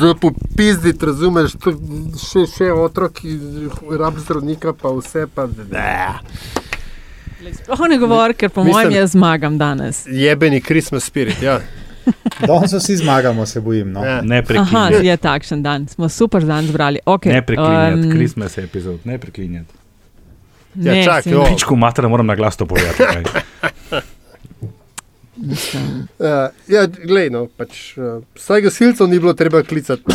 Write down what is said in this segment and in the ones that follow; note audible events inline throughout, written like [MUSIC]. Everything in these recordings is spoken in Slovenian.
Za popizditi, razumeš, to še, še otrok, rab zdravnika, pa vse. Pa, Sploh ne govori, ker po mojem jaz zmagam danes. Jebeni Christmas spirit, ja. [LAUGHS] Danes vsi zmagamo, se bojim. No. Ja. Ne Aha, preklinjati. je takšen dan, smo super dan zbrali. Okay, Ne preklinjati, em, Christmas epizod, ne preklinjati. Ja, ne, čak, si- jo. Pičku mater, moram na glas to povedati. [LAUGHS] mislim, [LAUGHS] Uh, ja, glej, no, pač, uh, vsaj gasilcev ni bilo treba klicati. [LAUGHS]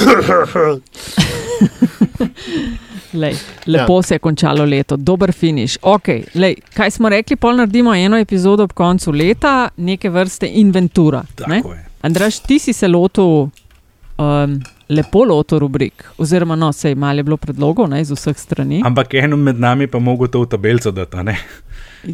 Lej, lepo ja. se je končalo leto, dober finiš. Okay, lej, kaj smo rekli, pol naredimo eno epizodo ob koncu leta, neke vrste inventura. Ne? Andraš, ti si se lotil, um, lepo lotil rubrik, oziroma no, sej malo je bilo predlogov ne, iz vseh strani. Ampak eno med nami pa mogo to v tabelco dati, a ne?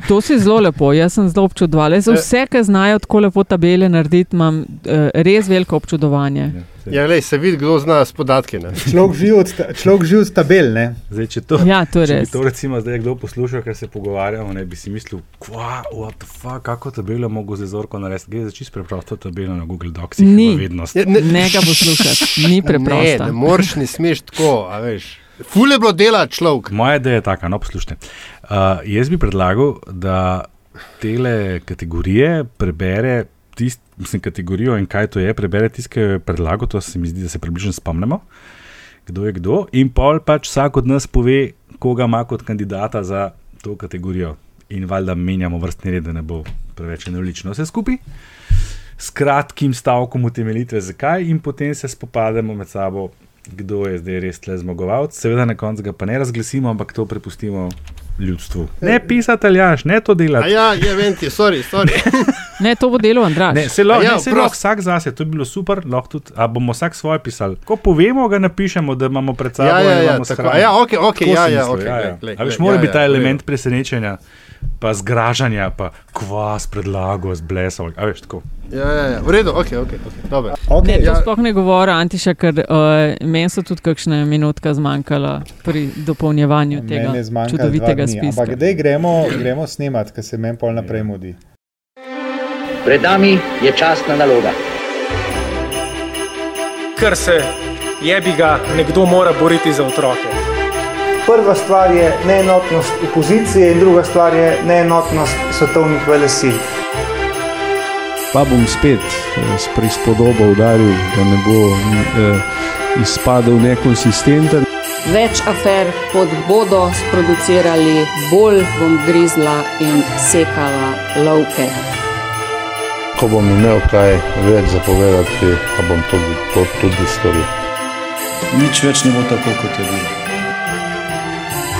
To si zelo lepo, jaz sem zelo občudovala. Za vse, ki znajo tako lepo tabele narediti, imam uh, res veliko občudovanje. Ja, glej, se vidi, kdo zna s podatki. Ne? Človek živi od, človek živi od tabel, ne? Zdaj, če to, Ja, to če to recimo zdaj kdo poslušal, ker se pogovarjamo, ne bi si mislil, kva, what the fuck, kako tabelo mogo z zorko narediti. Gre za čisto preprosto tabelo na Google Docsih. Ni. Vednost. Ja, ne, Ne ga poslušati, ni [LAUGHS] ne, preprosto. ne moreš, ne smeš tako, a veš. Fule bilo dela človek. Moja ideja je taka, no poslušajte. Uh, jaz bi predlagal, da tele kategorije prebere tisto, mislim, kategorijo in kaj to je, prebere tisto, ki jo je predlagal, to se mi zdi, da se približno spomnimo, kdo je kdo. In pol pač vsak od nas pove, koga ima kot kandidata za to kategorijo. In valjda menjamo vrstni red, da ne bo preveč enolično vse skupaj. S kratkim stavkom utemeljitve, zakaj, in potem se spopademo med sabo, kdo je zdaj res tle zmagovalec. Seveda na koncu ga pa ne razglasimo, ampak to prepustimo ljudstvu. Ne pisati, aljaš, ne to A delati. ja, ja, vem ti, sorry, sorry. Ne, to bo delo Andraš. Ne, se lahko A ja, ja, se lahko vsak zase, to bi bilo super, lahko tudi, a bomo vsak svoje pisali. Ko povemo, ga napišemo, da imamo pred sabo. Ja, in ja, ja, imamo tako. A ja, ok, ok, Tako ja, ja, mislil, ok. ja, ja. glej, glej, A veš, glej, mora ja, biti ta ja, redu. element presenečenja, pa zgražanja, pa kvas predlago, zblesal. A veš, tako. Ja, ja, ja, v redu, ok, ok, okay dobro. Okay, Ne, Ja. sploh ne govori, Antiša, ker uh, meni so tudi kakšne minutke zmanjkala pri dopolnjevanju tega čudovitega spiska. Ampak kdaj gremo, gremo snemat, ker se meni pol naprej mudi. Pred nami je častna naloga. ker se jebi ga nekdo mora boriti za otroke. Prva stvar je neenotnost opozicije, in druga stvar je neenotnost svetovnih velesil. Pa bom spet eh, s prispodobo udaril, da ne bo eh, izpadel nekonsistenten. Več afer, kot bodo sproducirali, bolj bom grizla in sekala lovke. Ko bom imel kaj več zapovedati, pa bom to, to tudi storil. Nič več ne bo tako, kot je bilo.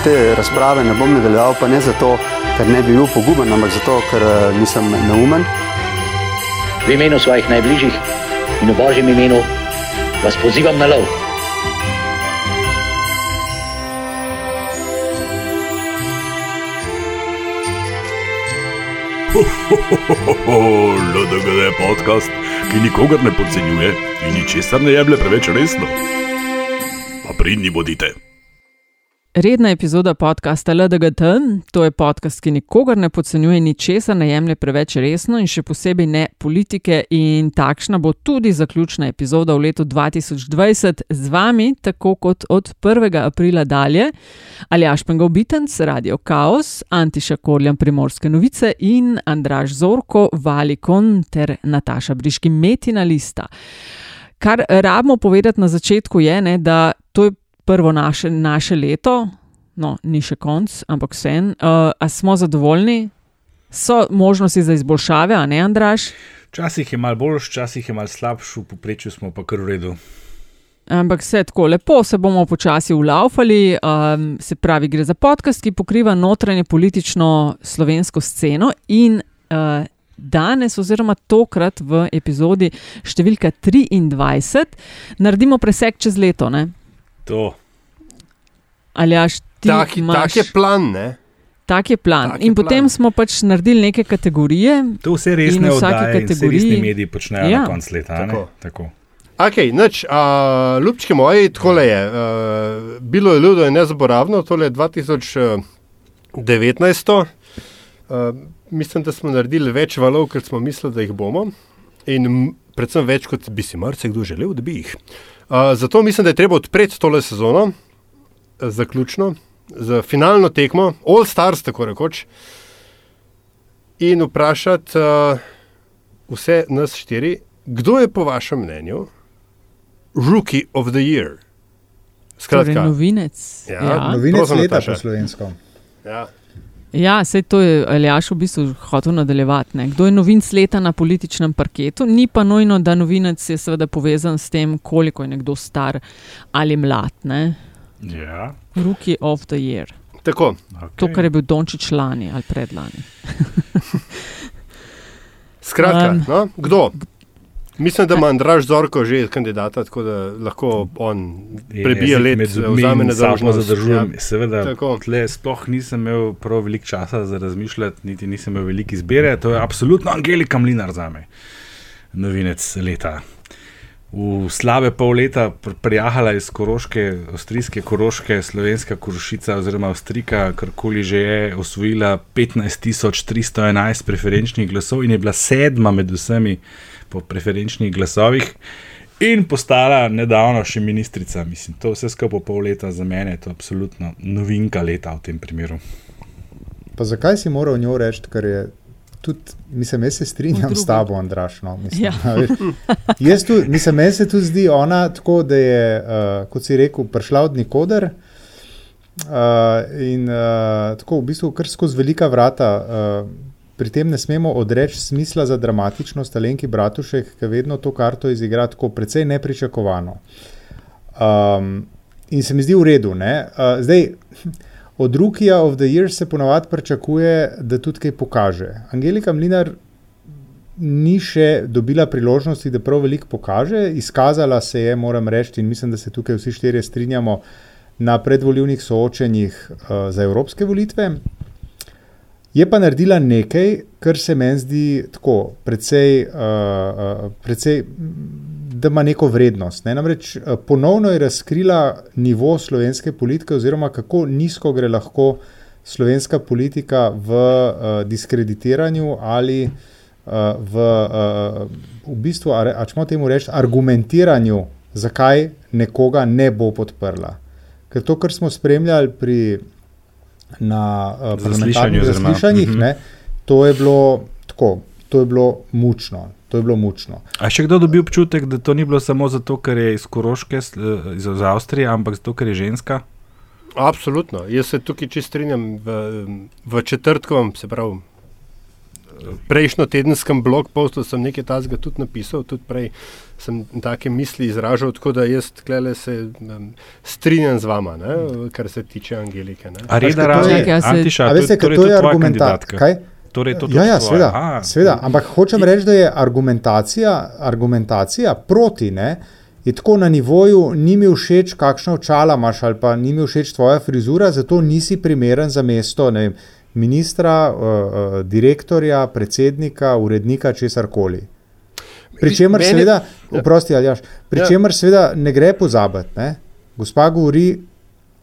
Te razprave ne bom nadaljeval, pa ne zato, ker ne bi bil poguben, ampak zato, ker eh, nisem neumen. V imenu svojih najbližjih in v božjem imenu vas pozivam na lov. LDGD je podcast, ki nikogar ne podcenjuje in ničesar ne jemlje preveč resno. Pa pridni bodite. Redna epizoda podcasta LDGT, to je podcast, ki nikogar ne podcenjuje, ničesar ne jemlje preveč resno in še posebej ne politike. In takšna bo tudi zaključna epizoda v letu 2020 z vami, tako kot od 1. aprila dalje. Aljaš Pengov Bitenc, Radio Chaos, Antiša Korjan Primorske novice in Andraž Zorko, Valikon ter Nataša Briški Metina lista. Kar rabimo povedati na začetku je, ne, da to je prvo naše, naše leto, no, ni še konc, ampak vse en. Uh, a smo zadovoljni? So možnosti za izboljšave, a ne, Andraš? Včasih je mal boljš, včasih je mal slabš, v povprečju smo pa kar v redu. Ampak vse tako lepo, se bomo počasi ulaufali. Um, se pravi, gre za podcast, ki pokriva notranje politično slovensko sceno in uh, danes, oziroma tokrat v epizodi številka 23, naredimo presek čez leto. Ne? To. Ali až ti Tak, imaš? tak je plan, ne? Tak je plan. Tak in je potem plan. smo pač naredili neke kategorije. To vse in resne v vsaki oddaje in vse resni kategoriji- mediji počnejo Ja. na koncu leta. a ne? Tako. Tako. Ok, noč, a, ljubčki moji, tako je. A, bilo je ludo in nezaboravno, tole je 2019. A, mislim, da smo naredili več valov, kot smo mislili, da jih bomo. In predvsem več, kot bi si marsikdo želel, da bi jih. Zato mislim, da je treba odpreti tole sezono, eh, zaključno, z finalno tekmo, All Stars, tako rekoč, in vprašati uh, vse nas štiri, kdo je po vašem mnenju Rookie of the Year? Torej, novinec. Ja, Ja. Novinec leta po slovensko. Ja. Ja, sej to je Aljaš v bistvu hotel nadaljevati. Ne. Kdo je novinc leta na političnem parketu? Ni pa nujno, da novinec je seveda povezan s tem, koliko je nekdo star ali mlad. Ne. Ja. Rookie of the year. Tako. To, kar je bil Dončić lani ali predlani. [LAUGHS] Skratka, Um, no, kdo? Mislim, da ima Andraš Zorko že kandidata, tako da lahko on prebije Jezik let, zobmi vzame dolžnost. Zadržujem. Ja. Seveda, Tako. tle sploh nisem imel prav veliko časa za razmišljati, niti nisem imel veliko izbire. To je absolutno Angelika Mlinar za me, novinec leta. V slabe pol leta pr- prijahala iz Koroške, avstrijske Koroške, slovenska Korošica oziroma Avstrika, karkoli že je, osvojila 15.311 preferenčnih glasov in je bila sedma med vsemi po preferenčnih glasovih. In postala nedavno še ministrica. Mislim, to vse skupaj pol leta za mene je to absolutno novinka leta v tem primeru. Pa zakaj si moral njo reči, ker je tudi, mislim, jaz se strinjam s tabo, Andraš. No, mislim, Ja. Jaz tu, mislim, meni se tu zdi ona tako, da je, uh, kot si rekel, prišla od nikoder. Uh, in uh, tako v bistvu kar skozi velika vrata. Uh, pri tem ne smemo odreči smisla za dramatičnost Alenki Bratušek, ki vedno to karto izigra tako precej nepričakovano. Um, in se mi zdi v redu. ne. Uh, zdaj, [LAUGHS] od Rukija of the Year se ponavadi pričakuje, da tudi kaj pokaže. Angelika Mlinar ni še dobila priložnosti, da prav veliko pokaže, izkazala se je, moram reči, in mislim, da se tukaj vsi štirje strinjamo na predvoljivnih soočenjih uh, za evropske volitve. Je pa naredila nekaj, kar se meni zdi tako, precej, uh, precej, da ima neko vrednost. Ne? Namreč uh, ponovno je razkrila nivo slovenske politike, oziroma kako nizko gre lahko slovenska politika v uh, diskreditiranju ali uh, v, uh, v bistvu, a, a čemo temu reči, argumentiranju, zakaj nekoga ne bo podprla. Ker to, kar smo spremljali pri na uh, oziroma- zaslišanjih, Mhm. ne, to je bilo tako, to je bilo mučno. To je bilo mučno. A še kdo dobi občutek, da to ni bilo samo zato, ker je iz Koroške, eh, iz, Avstrije, ampak zato, ker je ženska? Absolutno. Jaz se tukaj čisto strinjam v, v četrtkovem, se pravi. Prejšnjo tedenskem blog postu sem nekaj tazga tudi napisal, tudi prej sem take misli izražal, tako da jaz tlele se um, strinjam z vama, ne, kar se tiče Angelike. Ne. A reda to razen, je- Antiša, A veste, ker torej to je. Kaj? Torej, to ja, tudi ja, tvoja. seveda, Aha. seveda. Ampak hočem reči, da je argumentacija, argumentacija proti ne, je tako na nivoju, ni mi všeč, kakšna očala imaš, ali pa ni mi všeč tvoja frizura, zato nisi primeren za mesto ne vem, ministra, uh, uh, direktorja, predsednika, urednika, česar koli. Pričemer, Meni- seveda, Ja. oprosti, Aljaš, pričemer, seveda, ne gre pozabiti. Ne? Gospa govori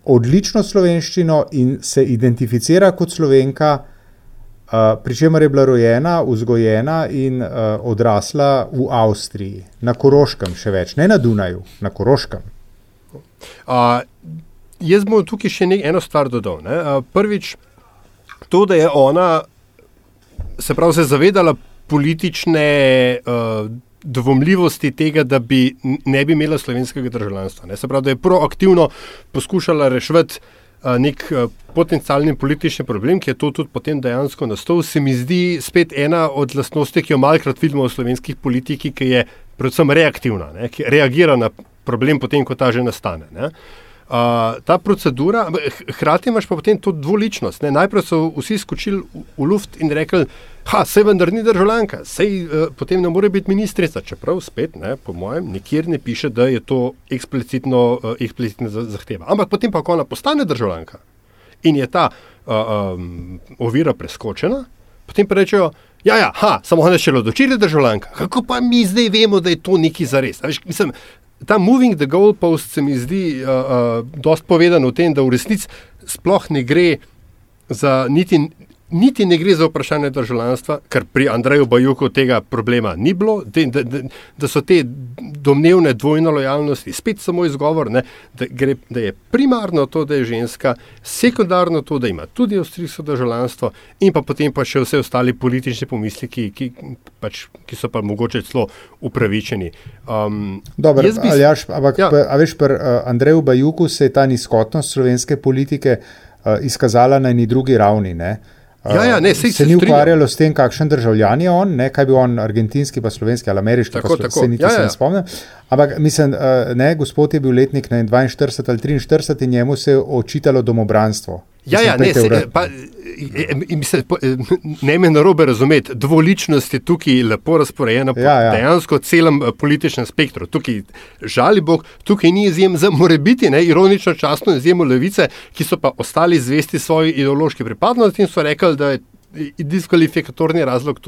odlično slovenščino in se identificira kot slovenka, uh, pričemer je bila rojena, vzgojena in uh, odrasla v Avstriji, na Koroškem, še več, ne na Dunaju, na Koroškem. Uh, jaz bom tukaj še nek, eno stvar dodal. Ne? Uh, prvič, to, da je ona se, pravi, se zavedala politične uh, dvomljivosti tega, da bi ne bi imela slovenskega državljanstva. Ne? Se pravi, da je proaktivno poskušala reševati uh, nek uh, potencialni politični problem, ki je to tudi potem dejansko nastal, se mi zdi spet ena od lastnosti, ki jo malkrat vidimo v slovenskih politiki, ki je predvsem reaktivna, ne? ki reagira na problem, potem ko ta že nastane. Ne? Uh, ta procedura, hkrati imaš pa potem to dvoličnost. Ne? Najprej so vsi skočili v, v luft in rekli, da se vendar ni državljanka, sej uh, potem ne more biti ministrica. Čeprav spet, ne, po mojem, nikjer ne piše, da je to eksplicitno, uh, eksplicitno za- zahteva. Ampak potem pa, ko ona postane državljanka in je ta uh, um, ovira preskočena, potem pa rečejo. Ja, ja, ha, samo ona še odločila državljanka. Kako pa mi zdaj vemo, da je to neki zares? Veš, mislim, ta moving the goalpost se mi zdi uh, uh, dost povedan o tem, da v resnici sploh ne gre za niti niti ne gre za vprašanje državljanstva, ker pri Andreju Bajuku tega problema ni bilo, da, da, da, so te domnevne dvojne lojalnosti spet samo izgovor, ne, da, gre, da je primarno to, da je ženska, sekundarno to, da ima tudi avstrijsko državljanstvo in pa potem pa še vse ostali politični pomisliki, ki, pač, ki so pa mogoče celo upravičeni. Um, Dobro, jaz bi- Aljaš, ampak, Ja. ja. a veš, pri uh, Andreju Bajuku se je ta nizkotnost slovenske politike uh, izkazala na eni drugi ravni. Ne? Uh, Ja, ja, ne, se se ni ukvarjalo s tem, kakšen državljan je on, ne, kaj bi on argentinski, pa slovenski ali ameriški, Tako, pa tako. se niti Ja, se ja. ne spomnim. Ampak mislim, uh, ne, gospod je bil letnik ne, 42 ali 43 in njemu se je očitalo domobranstvo. Ja, ja, ne, se, red. pa, e, e, mislim, po- e, ne me narobe razumeti, dvoličnost je tukaj lepo razporejena po Ja, ja. dejansko celem eh, političnem spektru. Tukaj, žali Bog, tukaj ni izjem za morebiti, ne, ironično časno izjemo levice, ki so pa ostali zvesti svoji ideološki pripadnosti in so rekli, da je diskvalifikatorni razlog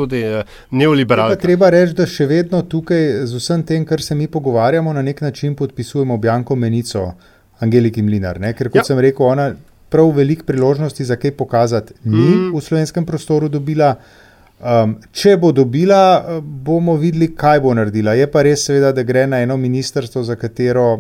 neoliberalka. pa treba reči, da še vedno tukaj z vsem tem, kar se mi pogovarjamo, na nek način podpisujemo Bjanko Menico, Angeliki Mlinar. Ne? Ker, kot ja. sem rekel, ona prav veliko priložnosti za kaj pokazati ni Mm. v slovenskem prostoru dobila. Um, če bo dobila, eh, bomo videli, kaj bo naredila. Je pa res, seveda, da gre na eno ministrstvo, za katero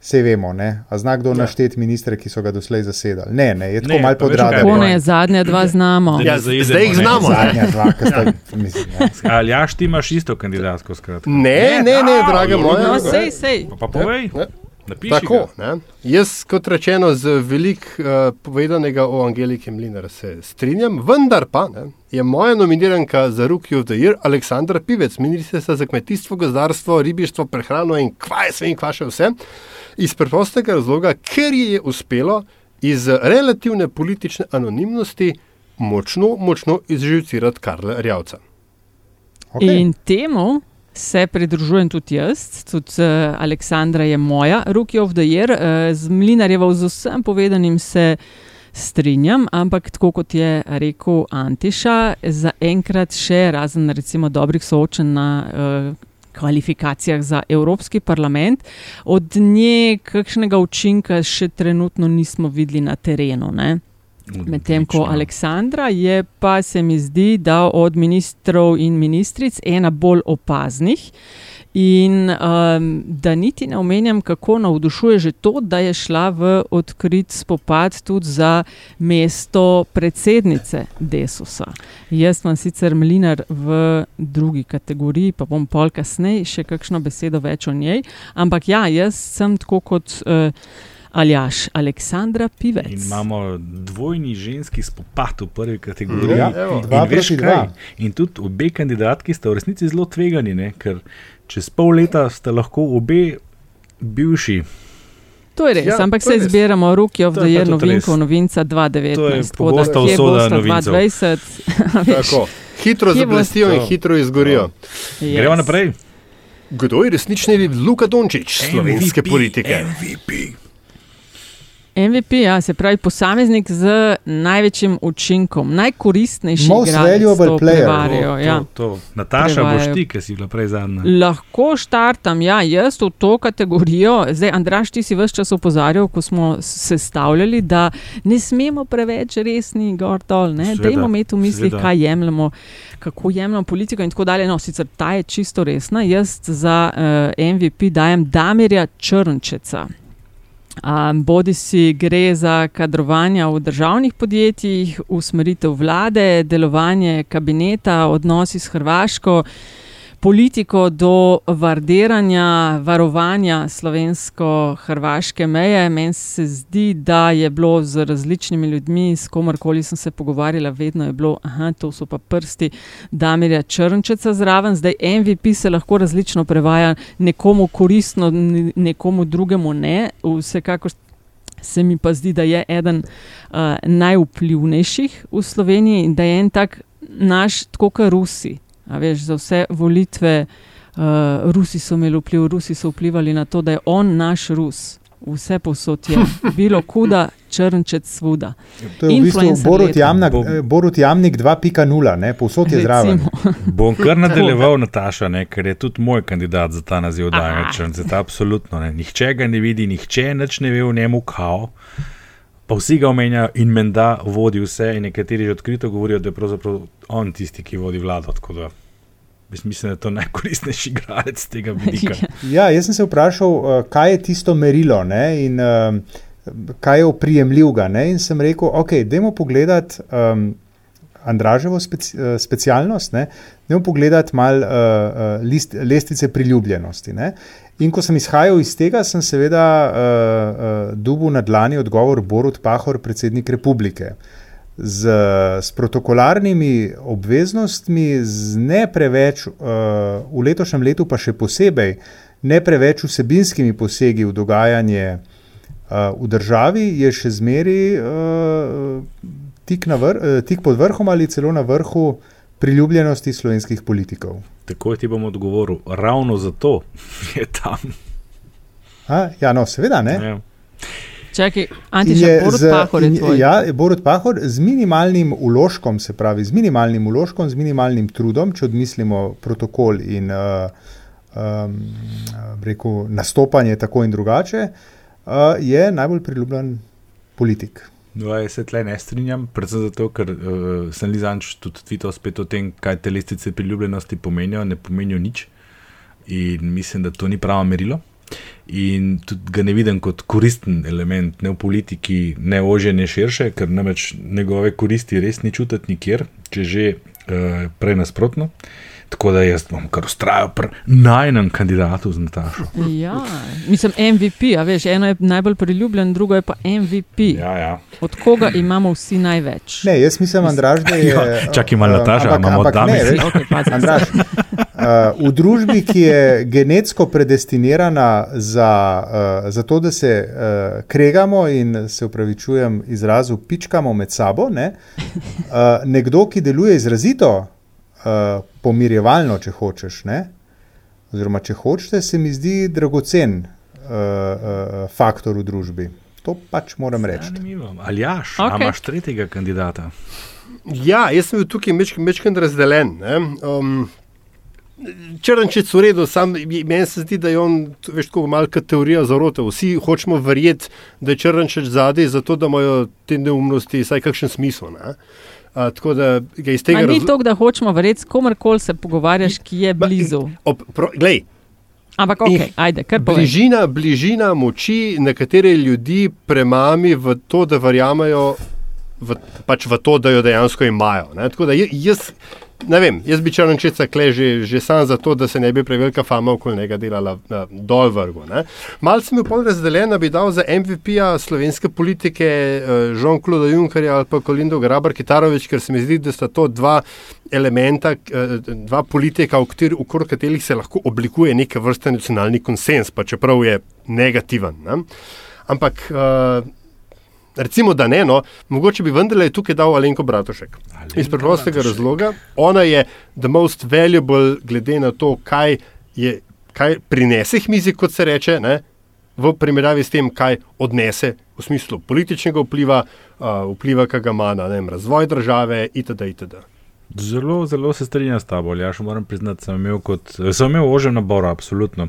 se vemo. Ne? A zna kdo Ja. ja. našteti ministre, ki so ga doslej zasedali? Ne, ne, je tako Ne, malo kaj Tako ne, zadnja dva znamo. Da ne Ja, zaidemo, zdaj jih ne. znamo. ne. Zadnja dva, ki sta, mislim, ja. Ali jaš ti imaš isto kandidatko? Skratka. Ne, ne, ne, draga jo, moja. No, ne. sej, sej. Pa, pa povej, Ne. Napiši. Tako, ne? Jaz, kot rečeno, z veliko uh, povedanega o Angeliki Mlinar se strinjam, vendar pa ne, je moja nominiranka za Rookie of the Year Aleksandra Pivec, ministrica za kmetijstvo, gozdarstvo, ribištvo, prehrano in kvaj sve in kva še vse. Iz preprostega razloga, ker ji je uspelo iz relativne politične anonimnosti močno, močno izživcirati Karla Rjavca. Okay. In temu se pridružujem tudi jaz, tudi uh, Aleksandra je moja, Rookie of the Year, uh, z Mlinarjevo z vsem povedanim se strinjam, ampak tako kot je rekel Antiša, zaenkrat še razen recimo dobrih soočenj na uh, kvalifikacijah za Evropski parlament, od nje kakšnega učinka še trenutno nismo videli na terenu. Ne? Medtem ko Odlično. Aleksandra je pa se mi zdi, da od ministrov in ministric ena bolj opaznih. In um, da niti ne omenjam, kako navdušuje že to, da je šla v odkrit spopad tudi za mesto predsednice Desusa. Jaz imam sicer Mlinar v drugi kategoriji, pa bom pol kasneje še kakšno besedo več o njej. Ampak ja, jaz sem tako kot uh, Aljaš, Aleksandra Pivec. In imamo dvojni ženski spopad v prvi kategoriji. Ja, evo. in dva veš proti kaj? dva. In tudi obe kandidatki sta v resnici zelo tvegani, ne? ker čez pol leta sta lahko obe bivši. To je res, Ja, ampak se res. izbiramo Rookie of To the Year novinko, novinca 2019. To je tako da pogosta usoda novincev. 2020, a veš, Tako, hitro zablestijo in hitro izgorijo. yes. Gremo naprej. Kdo je resnični Luka Dončić slovenske MVP, politike? MVP. MVP, ja, se pravi posameznik z največjim učinkom, najkoristnejši Most igralec, valuable to player. prevarijo, ja. To, to. Nataša, Prevajajo. boš ti, ki si bila prej zadnja. Lahko štartam, ja, jaz v to kategorijo. Zdaj, Andraš, ti si vse čas opozarjal, ko smo se stavljali, da ne smemo preveč resni gor dol. Dajmo imeti v mislih, seveda. kaj jemljemo, kako jemljemo politiko in tako dalje. No, sicer ta je čisto resna. Jaz za uh, MVP dajem Damirja Črnčeca. Um, bodi si gre za kadrovanja v državnih podjetjih, usmeritev vlade, delovanje kabineta, odnosi s Hrvaško, politiko do vardiranja, varovanja slovensko-hrvaške meje. Meni se zdi, da je bilo z različnimi ljudmi, s komorkoli sem se pogovarjala, vedno je bilo, da to so pa prsti Damirja Črnčeca zraven. Zdaj MVP se lahko različno prevaja, nekomu koristno, nekomu drugemu ne. Vsekakor se mi pa zdi, da je eden uh, najvplivnejših v Sloveniji in da je en tak naš, tako kot Rusi. A veš, za vse volitve uh, Rusi so imeli vpliv, Rusi so vplivali na to, da je on naš Rus. Vse posod je [LAUGHS] bilo kuda, črnčec svuda. To je v bistvu Borut. Jamnak, Bom- eh, Borut Jamnik 2.0, ne, povsod je zraven. [LAUGHS] Bom kar nadaljeval, Nataša, ne, ker je tudi moj kandidat za ta naziv, da je Aha. črnce. Absolutno ne. Nihče ga ne vidi, nihče nič ne ve o njemu, kao. Pa vsi ga omenjajo in menda vodi vse, in nekateri že odkrito govorijo, da je pravzaprav on tisti, ki vodi vlado. Tako da jaz mislim, da je to najkoristnejši igralec tega vidika. [LAUGHS] Ja, jaz sem se vprašal, uh, kaj je tisto merilo ne, in uh, kaj je oprijemljivega. ne, In sem rekel, ok, dajmo pogledati um, Andraževo speci, uh, specialnost, ne, dajmo pogledati malo uh, uh, list, lestvice priljubljenosti. Ne. In ko sem izhajal iz tega, sem seveda uh, uh, dubil na dlani odgovor Borut Pahor, predsednik republike. Z, s protokolarnimi obveznostmi, z ne preveč, uh, v letošnjem letu pa še posebej, ne preveč vsebinskimi posegi v dogajanje uh, v državi, je še zmeraj uh, tik, vr, uh, tik pod vrhom ali celo na vrhu priljubljenosti slovenskih politikov. Tako ti bom odgovoril, ravno zato je tam. A, ja, no, seveda ne. Ja. Čakaj, Antiša, Borut Pahor je tvoj. Ja, Borut Pahor z minimalnim uložkom, se pravi, z minimalnim uložkom, z minimalnim trudom, če odmislimo protokol in uh, um, rekel, nastopanje tako in drugače, uh, je najbolj priljubljen politik. No, jaz se tle ne strinjam, predvsem zato, ker uh, sem Lizanč tudi tvitev spet o tem, kaj te lestvice priljubljenosti pomenijo, ne pomenijo nič. In mislim, da to ni pravo merilo. In tudi ga ne vidim kot koristen element, ne v politiki, ne ože, ne širše, ker namreč njegove koristi res ni čutiti nikjer, če že uh, prej nasprotno. Tako da jaz bom kar ustrajal pri najnem kandidatu z Natašo. Ja, mislim MVP, a veš, eno je najbolj priljubljen, drugo je pa MVP. Ja, ja. Od koga imamo vsi največ? Ne, jaz mislim, Andraž, da je. Ja, čakaj malo, Nataša, imamo od dame. Okay, Andraž, uh, v družbi, ki je genetsko predestinirana za, uh, za to, da se uh, kregamo in se upravičujem izrazu, pičkamo med sabo, ne? uh, nekdo, ki deluje izrazito. Uh, pomirjevalno, če hočeš. Ne? Oziroma, če hočeš, se mi zdi dragocen uh, uh, faktor v družbi. To pač moram reči. Ali jaš, okay. imaš tretjega kandidata? Ja, jaz sem bil tukaj večkrat razdeljen. Um, Črnčec v redu, sam meni se zdi, da je on, veš, tako malo kot teorija zarote. Vsi hočemo verjeti, da je črnčec zadaj, zato da imajo te neumnosti vsaj kakšen smisel. Ne? Uh, tako da ga iz tega Ni razloga. to, da hočemo verjeti, s komerkoli se pogovarjaš, ki je blizu. Ob, pro, glej, Ampak, ok, ajde, kar povej. bližina, bližina moči nekatere ljudi premami v to, da verjamejo v, pač v to, da jo dejansko imajo. Ne? Tako da jaz, ne vem, jaz bi črnčeca kle že, že sam zato, da se ne bi prevelika fama okoli njega delala na, dol vrgu. ne. Malce sem bil pol razdeljen, da bi dal za MVP-ja slovenske politike eh, Jean-Claude Junckerja ali pa Kolindo Grabar Kitarovič, ker se mi zdi, da sta to dva elementa, eh, dva politika, v okrog katerih se lahko oblikuje neke vrste nacionalni konsens, pa čeprav je negativen. Ne? Ampak uh, recimo, da ne, no, mogoče bi vendarle tukaj dal Alenko Bratošek. Iz preprostega razloga, ona je the most valuable, glede na to, kaj, je, kaj prinese mizi, kot se reče, ne, v primerjavi s tem, kaj odnese v smislu političnega vpliva, uh, vpliva, ki ga ima na ne vem, razvoj države itd. itd. Zelo, zelo se strinjam s tabo. Ja, še moram priznati, sem imel, kot, sem imel ožem nabor, absolutno.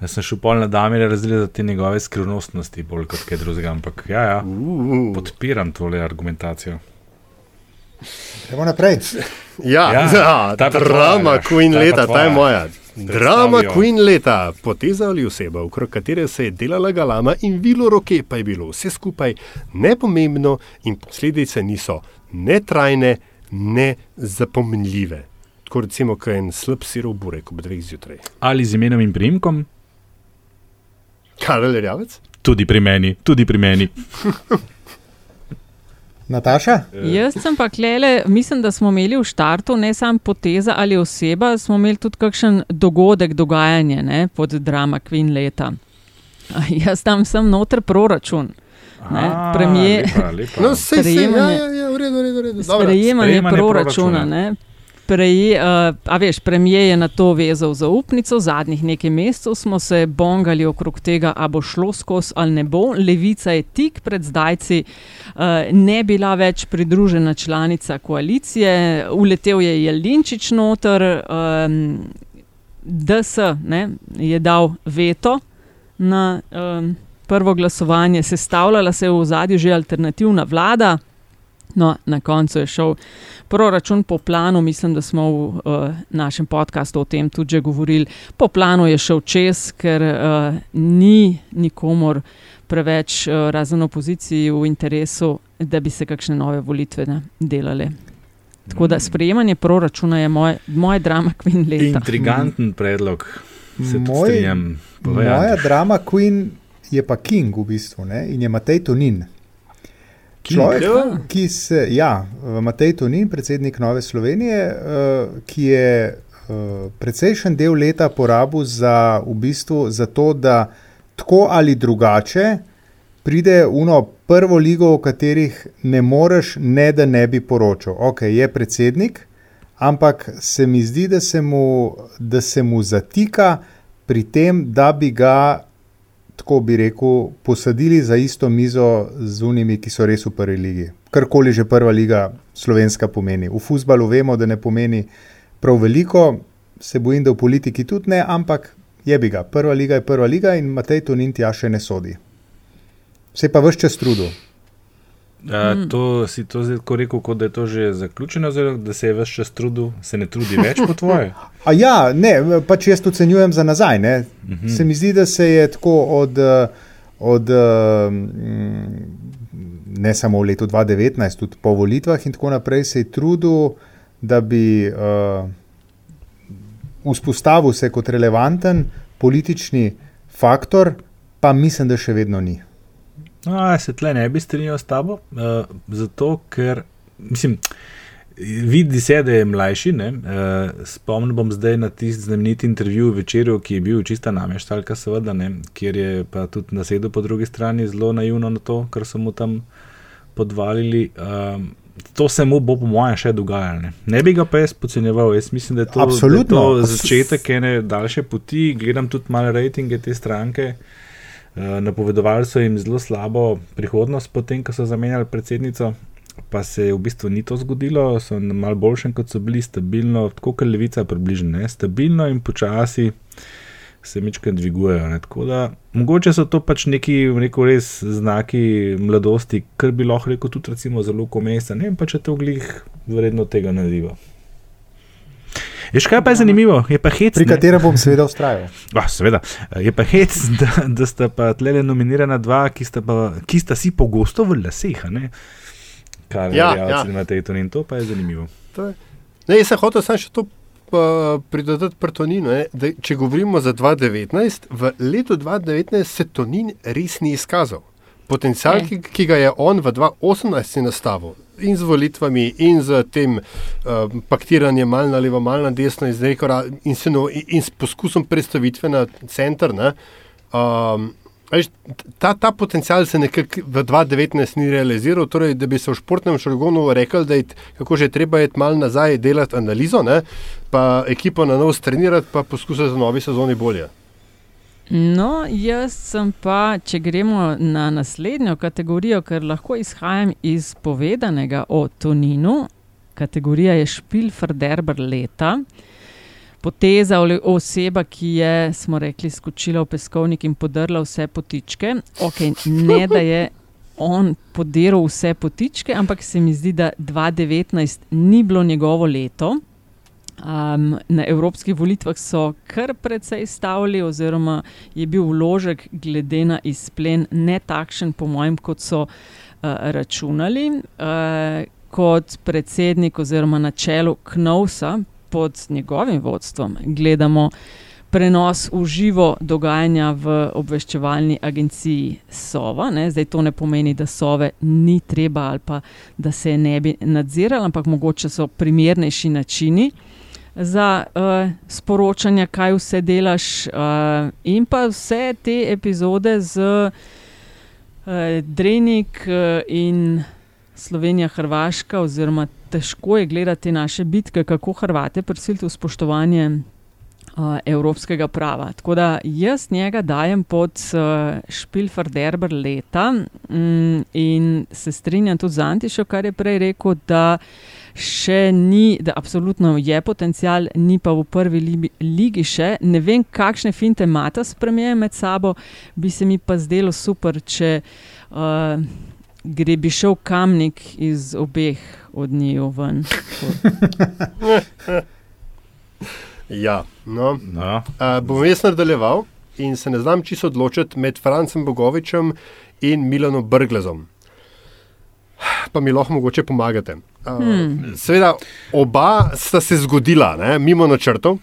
Jaz sem šel pol na Damire razdeliti te njegove skrivnostnosti, bolj kot kaj drugega. Ampak ja, ja Uh. podpiram tole argumentacijo. Gremo naprej. Ja, Ja, ja, ta drama tvoja, Queen ta leta, ta je moja. Drama. Queen leta, poteza ali oseba, okrog katere se je delala galama in vilo roke, pa je bilo vse skupaj nepomembno in posledice niso ne trajne, ne zapomnljive. Tako recimo, kot en slab sirov burek ob dveh zjutraj. Ali z imenom in primkom? Karel Rjavec? Tudi pri meni, tudi pri meni. [LAUGHS] Nataša? Jaz sem pa klele, mislim, da smo imeli v štartu ne samo poteza ali oseba, smo imeli tudi kakšen dogodek, dogajanje ne, pod drama Queen leta. [LAUGHS] Jaz tam sem noter proračun. Ne, premije, lepa, lepa. No, sej, sej, ja, ja, ja, v redu, v redu, v redu. Dobro. sprejemanje sprejemanje proračuna. proračuna. Ne. Prej, uh, a veš, premijer je na to vezal zaupnico, zadnjih nekaj mesecev smo se bongali okrog tega, a bo šlo skozi ali ne bo. Levica je tik pred zdajci uh, ne bila več pridružena članica koalicije, uletel je Jelinčič noter, um, DS ne, je dal veto na um, prvo glasovanje, sestavljala se je v zadnji že alternativna vlada. No, na koncu je šel proračun po planu, mislim, da smo v uh, našem podkastu o tem tudi že govorili. Po planu je šel čez, ker uh, ni nikomor preveč, uh, razen opoziciji, v interesu, da bi se kakšne nove volitve ne, delale. Tako da sprejemanje proračuna je moj, moj drama Queen leta. Intriganten predlog. Se Moj- strinjam. Moja drama Queen je pa King v bistvu ne? in je Matej Tonin. Človek, Ja. ki se, ja, Matej Tonin, predsednik Nove Slovenije, uh, ki je uh, precejšen del leta porabil za, v bistvu, za to, da tako ali drugače pride v eno prvo ligo, v katerih ne moreš, ne da ne bi poročal. Ok, je predsednik, ampak se mi zdi, da se mu, da se mu zatika pri tem, da bi ga, tako bi rekel, posadili za isto mizo z unimi, ki so res v prvi ligi. Karkoli že prva liga slovenska pomeni. V futbalu vemo, da ne pomeni prav veliko, se bojim, da v politiki tudi ne, ampak je bi ga. Prva liga je prva liga in Matej Tonin tja še ne sodi. Se je pa vse čas trudil. A, to si to zdaj tako rekel, kot da je to že zaključeno, oziroma da se je več čas trudil, se ne trudi več po tvoje. [LAUGHS] A ja, ne, pač jaz ocenjujem za nazaj. Ne. Mhm. Se mi zdi, da se je tako od, od mm, ne samo v letu 2019, tudi po volitvah in tako naprej, se je trudil, da bi uh, vzpostavil se kot relevanten politični faktor, pa mislim, da še vedno ni. No, se tle ne bi strinjal s tabo, uh, zato ker, mislim, vidi se, da je mlajši. Ne? Uh, spomnim bom zdaj na tisti znameniti intervju v večerju, ki je bil čista nameštalka, seveda, ne? kjer je pa tudi nasedel po drugi strani zelo naivno na to, kar so mu tam podvalili. Um, To se mu bo, po mojem, še dogajalo. Ne? ne bi ga pa jaz podcenjeval. Jaz mislim, da je to, da je Absolutno. to začetek ene daljše poti. Gledam tudi malo rejtinge te stranke. Uh, napovedovali so jim zelo slabo prihodnost, potem ko so zamenjali predsednico, pa se je v bistvu ni to zgodilo, so na malo boljšem, kot so bili, stabilno, tako kot levica, približno, ne? stabilno in počasi se mičkaj dvigujejo. Tako da mogoče so to pač neki rekel, res znaki mladosti, kar bi lahko rekel tudi recimo zelo komesa, ne vem pa če to glih vredno tega nadiva. Je še kaj pa je zanimivo, je pa hec. Pri ne? katerem bom seveda ustrajal. Ah, seveda. Je pa hec, [LAUGHS] da, da sta pa tle nominirana dva, ki sta, pa, ki sta si pogosto v laseh, a ne? kar je Ja, ja, ja. na tej tonin, to pa je zanimivo. To je- Ne, jaz sem hotel samo še to pridodati pri Toninu. Ne, da, če govorimo za 2019, v letu 2019 se Tonin res ni izkazal. Potencial, ki, ki ga je on v 2018 nastavil, in z volitvami, in z tem uh, paktiranjem, malo na levo, malo na desno, in, ra- in, se no, in, in s poskusom predstavitve na center. Ne, um, Veš, ta, ta potencial se nekako v 2019 ni realiziral, torej, da bi se v športnem žargonu rekel, da je, kako že treba je malo nazaj delati analizo, ne, pa ekipo na novo strenirati, pa poskusiti za novi sezoni bolje. No, jaz sem pa, če gremo na naslednjo kategorijo, ker lahko izhajam iz povedanega o Toninu, kategorija je Špilferderber leta. Poteza ali oseba, ki je, smo rekli, skočila v peskovnik in podrla vse potičke. Okay, ne, da je on podiral vse potičke, ampak se mi zdi, da 2019 ni bilo njegovo leto. Um, na evropskih volitvah so kar precej stavili, oziroma je bil vložek glede na izplen ne takšen, po mojem, kot so uh, računali. Uh, kot predsednik oziroma na čelu Knovsa pod njegovim vodstvom gledamo prenos v živo dogajanja v obveščevalni agenciji Sova. Ne? Zdaj to ne pomeni, da Sove ni treba ali pa da se ne bi nadzirali, ampak mogoče so primernejši načini za uh, sporočanje, kaj vse delaš, uh, in pa vse te epizode z uh, Drenik uh, in Slovenija, Hrvaška, oziroma težko je gledati naše bitke, kako Hrvate prisiliti v spoštovanje uh, evropskega prava. Tako da jaz njega dajem pod uh, Špilferderber leta um, in se strinjam tudi z Antišo, kar je prej rekel, da še ni, da absolutno je potencial, ni pa v prvi li, ligi še. Ne vem, kakšne finte mata spremljajo med sabo, bi se mi pa zdelo super, če uh, gre bi šel kamnik iz obeh od njiju ven. [LAUGHS] Ja, no. no. Uh, bom jaz nadaljeval in se ne znam čisto odločiti med Francem Bogovičem in Milanom Brglezom. Pa mi lahko mogoče pomagate. Uh, hmm. Seveda, oba sta se zgodila, ne, mimo načrtov.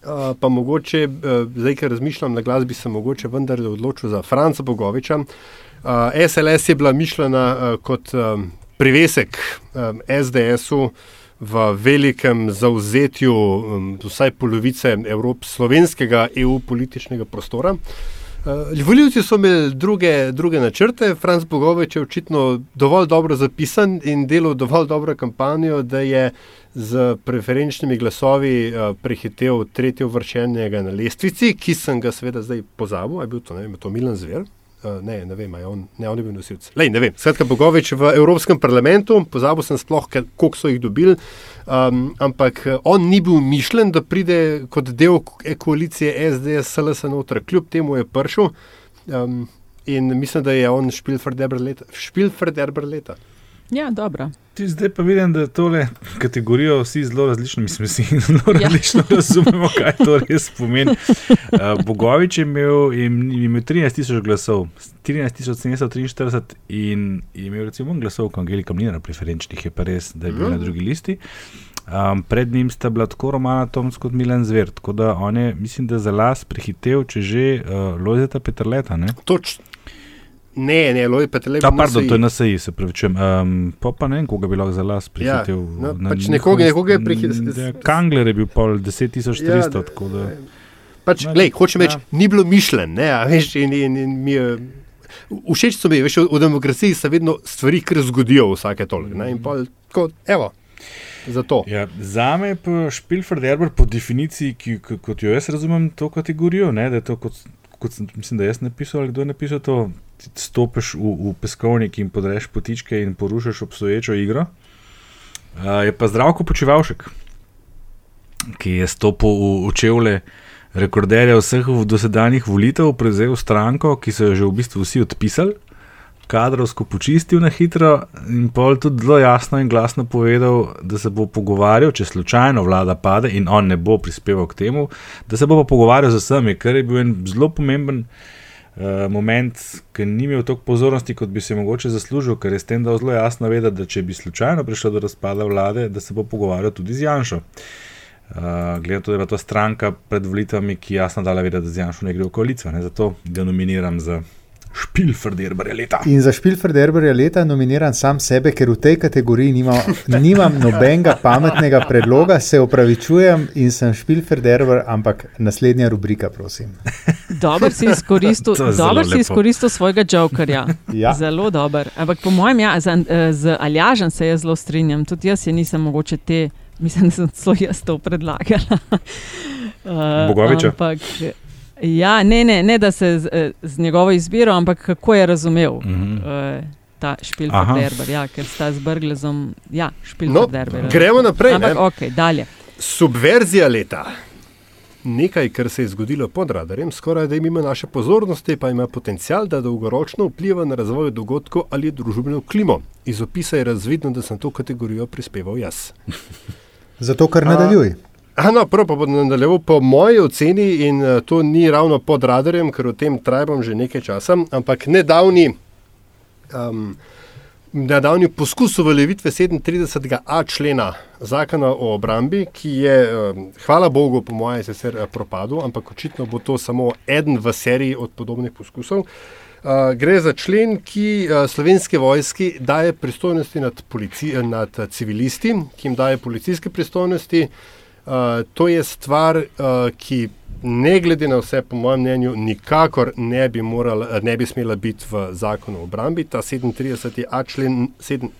Uh, pa mogoče, uh, zdaj, ker razmišljam na glas, bi se mogoče vendar odločil za Franca Bogoviča. Uh, SLS je bila mišljena uh, kot um, privesek um, SDS-u v velikem zauzetju um, vsaj polovice Evrop, slovenskega EU političnega prostora. Uh, Voljivci so imeli druge, druge načrte, Franz Bogovič je očitno dovolj dobro zapisan in delal dovolj dobro kampanjo, da je z preferenčnimi glasovi uh, prehitev tretje uvrščenega na lestvici, ki sem ga seveda zdaj pozabil, je bil to, ne vem, to Milan Zver. Uh, ne, ne vem, on, ne, on je bil nosilc. Lej, ne vem. Skratka, Bogovič v Evropskem parlamentu, pozabil sem sploh, koliko so jih dobili, um, ampak on ni bil mišljen, da pride kot del koalicije SDS, SLS noter, kljub temu je prišel. Um, in mislim, da je on špilfrederber leta. Špilfrederber leta. Ja, dobro. Ti zdaj pa vidim, da tole kategorijo vsi zelo različno, mislim, vsi [LAUGHS] zelo ja. različno razumemo, kaj to res pomeni. Uh, Bogovič je imel, imel 13 tisoč glasov, 13 743 in je imel recimo glasov, kot Angelika Mlina, preferenčnih je pa res, da je bil mm. na drugi listi. Um, pred njim sta bila tako Romana Toms kot Milan Zver, tako da on je, mislim, da za las prehitev, če že uh, Lojzeta Petrleta. Točno. Ne, ne, Loj Petrlej. Ja, pardon, to je na seji, se pravi. Um, pa, pa ne vem, koga bi lahko za las prihitel. Ja, no, pač nekoga, nekoga je prihitel. Kangler je bil pol 10.300. Ja, pač, no, lej, hočem reči, ja. ni bilo mišljen, ne, veš, in, in, in mi je. Všeč so mi, veš, v demokraciji se vedno stvari kar zgodijo vsake toliko. In pa, tako, evo. Ja, za me je Špilford Erber po definiciji, ki, kot jo jaz razumem, to kategorijo, ne, da je to kot, kot sem, mislim, da jaz napisal ali kdo je napisal to, stopiš v, v peskovnik in podreš potičke in porušiš obstoječo igro. Uh, je pa zdravko počivalšek, ki je stopil v, v čevlje rekorderja vseh dosedanjih volitev, prevzel stranko, ki so jo že v bistvu vsi odpisali, kadrovsko počistil na hitro in pol tudi zelo jasno in glasno povedal, da se bo pogovarjal, če slučajno vlada pade in on ne bo prispeval k temu, da se bo pa pogovarjal z vsemi, kar je bil en zelo pomemben. Eh, moment, ki ni imel toliko pozornosti, kot bi se mogoče zaslužil, ker je s tem dal zelo jasno vedeti, da če bi slučajno prišlo do razpada vlade, da se bo pogovarjal tudi z Janšo. Uh, Glede to, da je to stranka pred volitvami, ki jasno dala vedeti, da z Janšo ne gre v koalicijo. Ne? Zato ga nominiram za Špilferderberja leta. In za Špilferderberja leta nominiram sam sebe, ker v tej kategoriji nima, nimam nobenega pametnega predloga, se opravičujem in sem Špilferderber, ampak naslednja rubrika, prosim. Dobro si izkoristil, [LAUGHS] dober si izkoristil svojega jokerja. Ja. Zelo dober. Ampak po mojem, ja, z, z Aljažem se jaz zelo strinjam. Tudi jaz je nisem mogoče te, mislim, da sem celo jaz to predlagala. Uh, [LAUGHS] Bogoviča. Ampak, Ja, ne, ne, ne da se z, eh, z njegovo izbiro, ampak kako je razumel uh -huh. uh, ta špilderber, ja, ker sta z Brglezom, ja, špilderber. No, gremo naprej. Ampak, okay, dalje. Subverzija leta. Nekaj, kar se je zgodilo pod radarjem, skoraj da ima naše pozornosti, pa ima potencial, da dolgoročno vpliva na razvoj dogodkov ali družbeno klimo. Iz opisa je razvidno, da sem to kategorijo prispeval jaz. [LAUGHS] Zato, ker nadaljuj. No, prvo pa bom nadaljeval po moji oceni, in uh, to ni ravno pod radarjem, ker o tem trajam že nekaj časa, ampak nedavni, um, nedavni poskus uveljavitve 37a člena zakona o obrambi, ki je, um, hvala Bogu, po mojem, sicer uh, propadel, ampak očitno bo to samo eden v seriji od podobnih poskusov. Uh, gre za člen, ki uh, slovenski vojski daje pristojnosti nad, nad uh, civilisti, ki jim daje policijske pristojnosti. Uh, to je stvar, uh, ki ne glede na vse, po mojem mnenju, nikakor ne bi, morala, ne bi smela biti v zakonu o obrambi. Ta 37. člen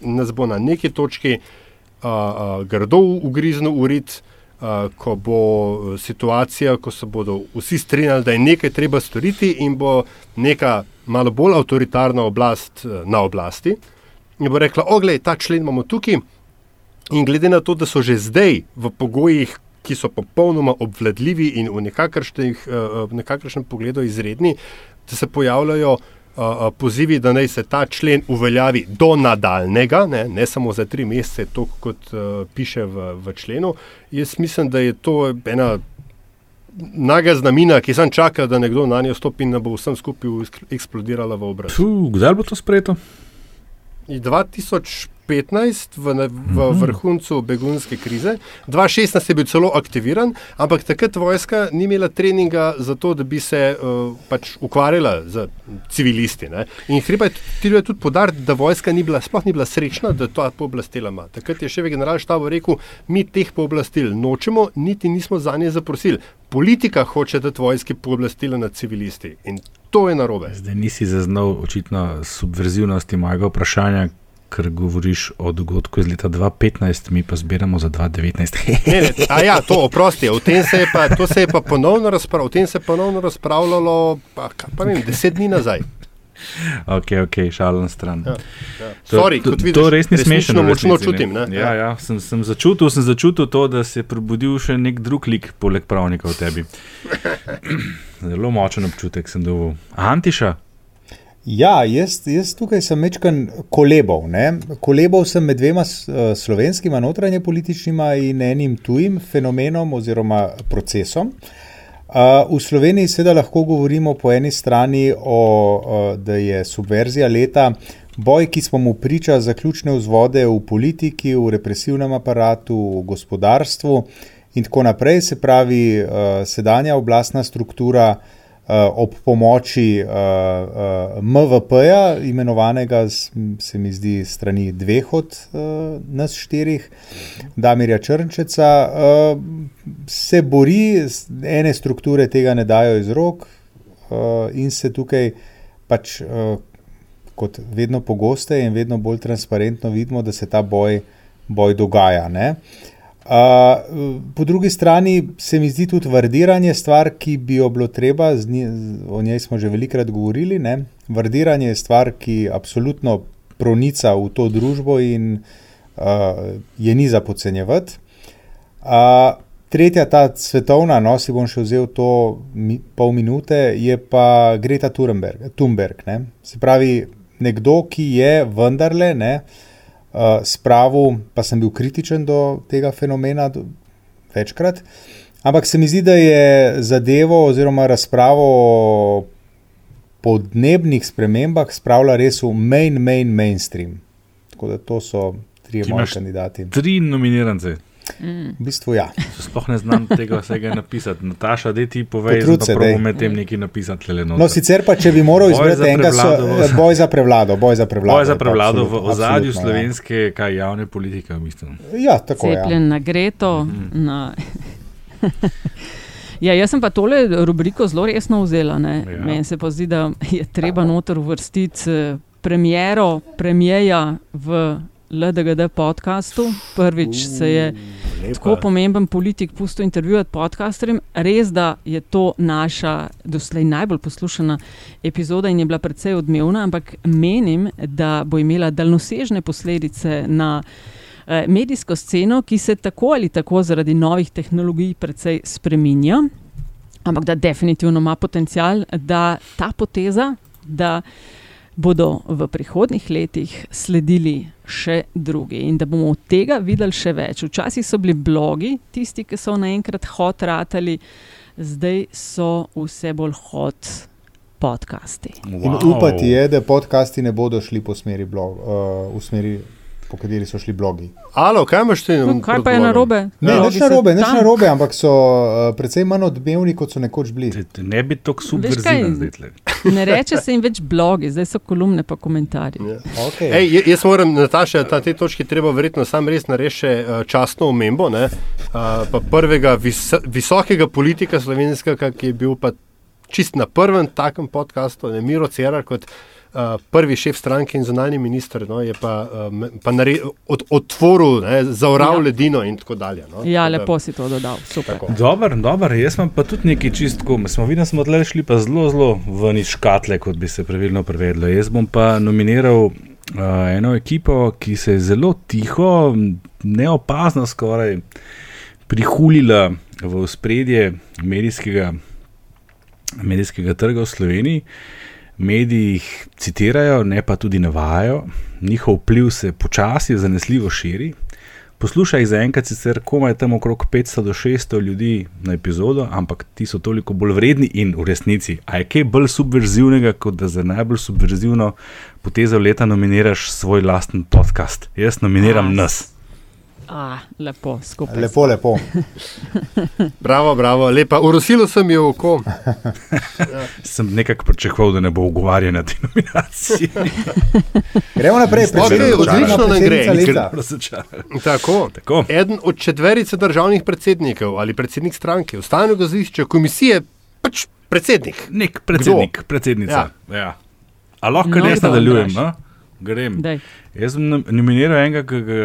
nas bo na neki točki uh, uh, grdo ugriznil v rit, uh, ko bo situacija, ko se bodo vsi strinjali, da je nekaj treba storiti, in bo neka malo bolj avtoritarna oblast uh, na oblasti. In bo rekla, oglej, ta člen imamo tukaj. In glede na to, da so že zdaj v pogojih, ki so popolnoma obvladljivi in v nekakršnem pogledu izredni, da se pojavljajo uh, pozivi, da naj se ta člen uveljavi do nadaljnega, ne, ne samo za tri mesece, to kot uh, piše v, v členu. Jaz mislim, da je to ena naga znamina, ki sem čakal, da nekdo na njo stopi in da bo vsem skupaj eksplodirala v obraz. Kdaj bo to sprejeto? 2015 v, v vrhuncu begunske krize, 2016 je bil celo aktiviran, ampak takrat vojska ni imela treninga za to, da bi se uh, pač ukvarjala z civilisti. Ne? In treba je tudi podariti, da vojska ni bila, sploh ni bila srečna, da to pooblastila ima. Takrat je še general štab rekel, mi teh pooblastil nočemo, niti nismo za nje zaprosili. Politika hoče dati vojski pooblastila nad civilisti in to je narobe. Zdaj nisi zaznal očitno subverzivnosti mojega vprašanja, ker govoriš o dogodku iz leta 2015, mi pa zbiramo za 2019. ne, ne, a ja, to oprosti, o tem se je pa, se je pa ponovno, razprav, tem se je ponovno razpravljalo, pa, pa vem, deset dni nazaj. Ok, ok, šalen stran. Ja, ja. Sorry, to, vidiš, to res ni smešno. Močno čutim. Ne? Ja, ja, sem, sem, začutil, sem začutil to, da se je prebudil še nek drug lik, poleg pravnika v tebi. [CLEARS THROAT] Zelo močen občutek sem dobil. Antiša, Ja, jaz, jaz tukaj sem večkrat kolebal. Ne? Kolebal sem med dvema uh, slovenskima notranje političnima in enim tujim fenomenom oziroma procesom. Uh, v Sloveniji seveda lahko govorimo po eni strani, o, uh, da je subverzija leta boj, ki smo mu priča za ključne vzvode v politiki, v represivnem aparatu, v gospodarstvu in tako naprej. Se pravi, sedanja oblastna struktura ob pomoči uh, uh, MVP-ja, imenovanega, se mi zdi, strani dveh od uh, nas štirih, Damirja Črnčeca, uh, se bori, ene strukture tega ne dajo iz rok uh, in se tukaj pač. Uh, Kot vedno pogosteje in vedno bolj transparentno vidimo, da se ta boj, boj dogaja. Uh, po drugi strani se mi zdi tudi vrdiranje stvar, ki bi jo bilo treba, nje, o njej smo že velikrat govorili. Ne? Vrdiranje je stvar, ki absolutno pronica v to družbo in uh, je ni za podcenjevati. Uh, tretja, ta svetovna, no, si bom še vzel to mi, pol minute, je pa Greta Thunberg. Thunberg Se pravi, nekdo, ki je vendarle. Ne, uh, spravil, pa sem bil kritičen do tega fenomena do, večkrat. Ampak se mi zdi, da je zadevo oziroma razpravo o podnebnih spremembah spravila res v main, main, mainstream. Tako da to so tri moji kandidati. Tri nominirance. Mm. V bistvu ja. Sploh ne znam tega vsega napisati. Nataša, da ti povej, da lahko med tem nekaj napisati. No, sicer pa, če bi moral izbrati enega, so, boj za prevlado. Boj za prevlado, boj za prevlado v ozadju ja. slovenske, kaj javne politike, mislim. Ja, tako je. Cepljen ja. na Greto. Mm na [LAUGHS] Ja, jaz sem pa tole rubriko zelo resno vzela. Ja. Meni se pa zdi, da je treba noter uvrstiti eh, premiero, premijeja v LDGD podkastu. Prvič se je Lepa. tako pomemben politik pustil intervjuvati podcasterjem. Res, da je to naša doslej najbolj poslušana epizoda in je bila precej odmevna, ampak menim, da bo imela daljnosežne posledice na eh, medijsko sceno, ki se tako ali tako zaradi novih tehnologij precej spreminja. Ampak da definitivno ima potencial, da ta poteza, da bodo v prihodnih letih sledili še drugi in da bomo od tega videli še več. Včasih so bili blogi, tisti, ki so naenkrat hot ratali, zdaj so vse bolj hot podcasti. Wow. Upati je, da podcasti ne bodo šli po smeri blog, uh, v smeri po kateri so šli blogi. Alo, kaj imaš ti? No, kaj pa je na robe? Ne, ja. ne, robe, ne, ne robe, ampak so uh, precej manj odmevni, kot so nekoč bili. Ne bi tako subverzivni. [LAUGHS] Ne reče se jim več blogi, zdaj so kolumne pa komentarji. Ja. Okay. Ej, jaz moram, Nataša, na tej točki treba verjetno sam res nareši uh, častno omembo. Uh, prvega vis visokega politika slovenskega, ki je bil pa čist na prvem takem podkastu, ne Miro Cerar kot uh, prvi šef stranke in zunani minister, no, je pa, uh, pa nare, od, otvoril, ne, zaural ja. ledino in tako dalje. No. Ja, lepo si to dodal, super. Dobro, dobro, jaz imam pa tudi nekaj čistko. Smo videli, da smo tle šli pa zelo, zelo ven iz škatle, kot bi se pravilno prevedlo. Jaz bom pa nominiral uh, eno ekipo, ki se je zelo tiho, neopazno skoraj prihulila v spredje medijskega, medijskega trga v Sloveniji. Mediji jih citirajo, ne pa tudi navajajo, njihov vpliv se počasi, zanesljivo širi. Poslušaj zaenkrat sicer komaj tam okrog 500 do 600 ljudi na epizodo, ampak ti so toliko bolj vredni in v resnici. A je kaj bolj subverzivnega, kot da za najbolj subverzivno potezo leta nominiraš svoj lasten podcast? Jaz nominiram A, nas. A, lepo, skupaj. Lepo, lepo. [LAUGHS] bravo, bravo, lepa. Urosil sem jo oko. ja. [LAUGHS] Sem nekako pričakoval, da ne bo ugovarjal na te nominacije. [LAUGHS] Gremo naprej, okay, odlično ne gre. Tako, tako. Eden od četverice državnih predsednikov ali predsednik stranke, ustavnega zvišča, komisije, pač predsednik. Nek predsednik, Kdo? predsednica. Ja. Ja. A lahko no, res nadaljujem? Grem. Dej. Jaz sem nominiral enega, ki ga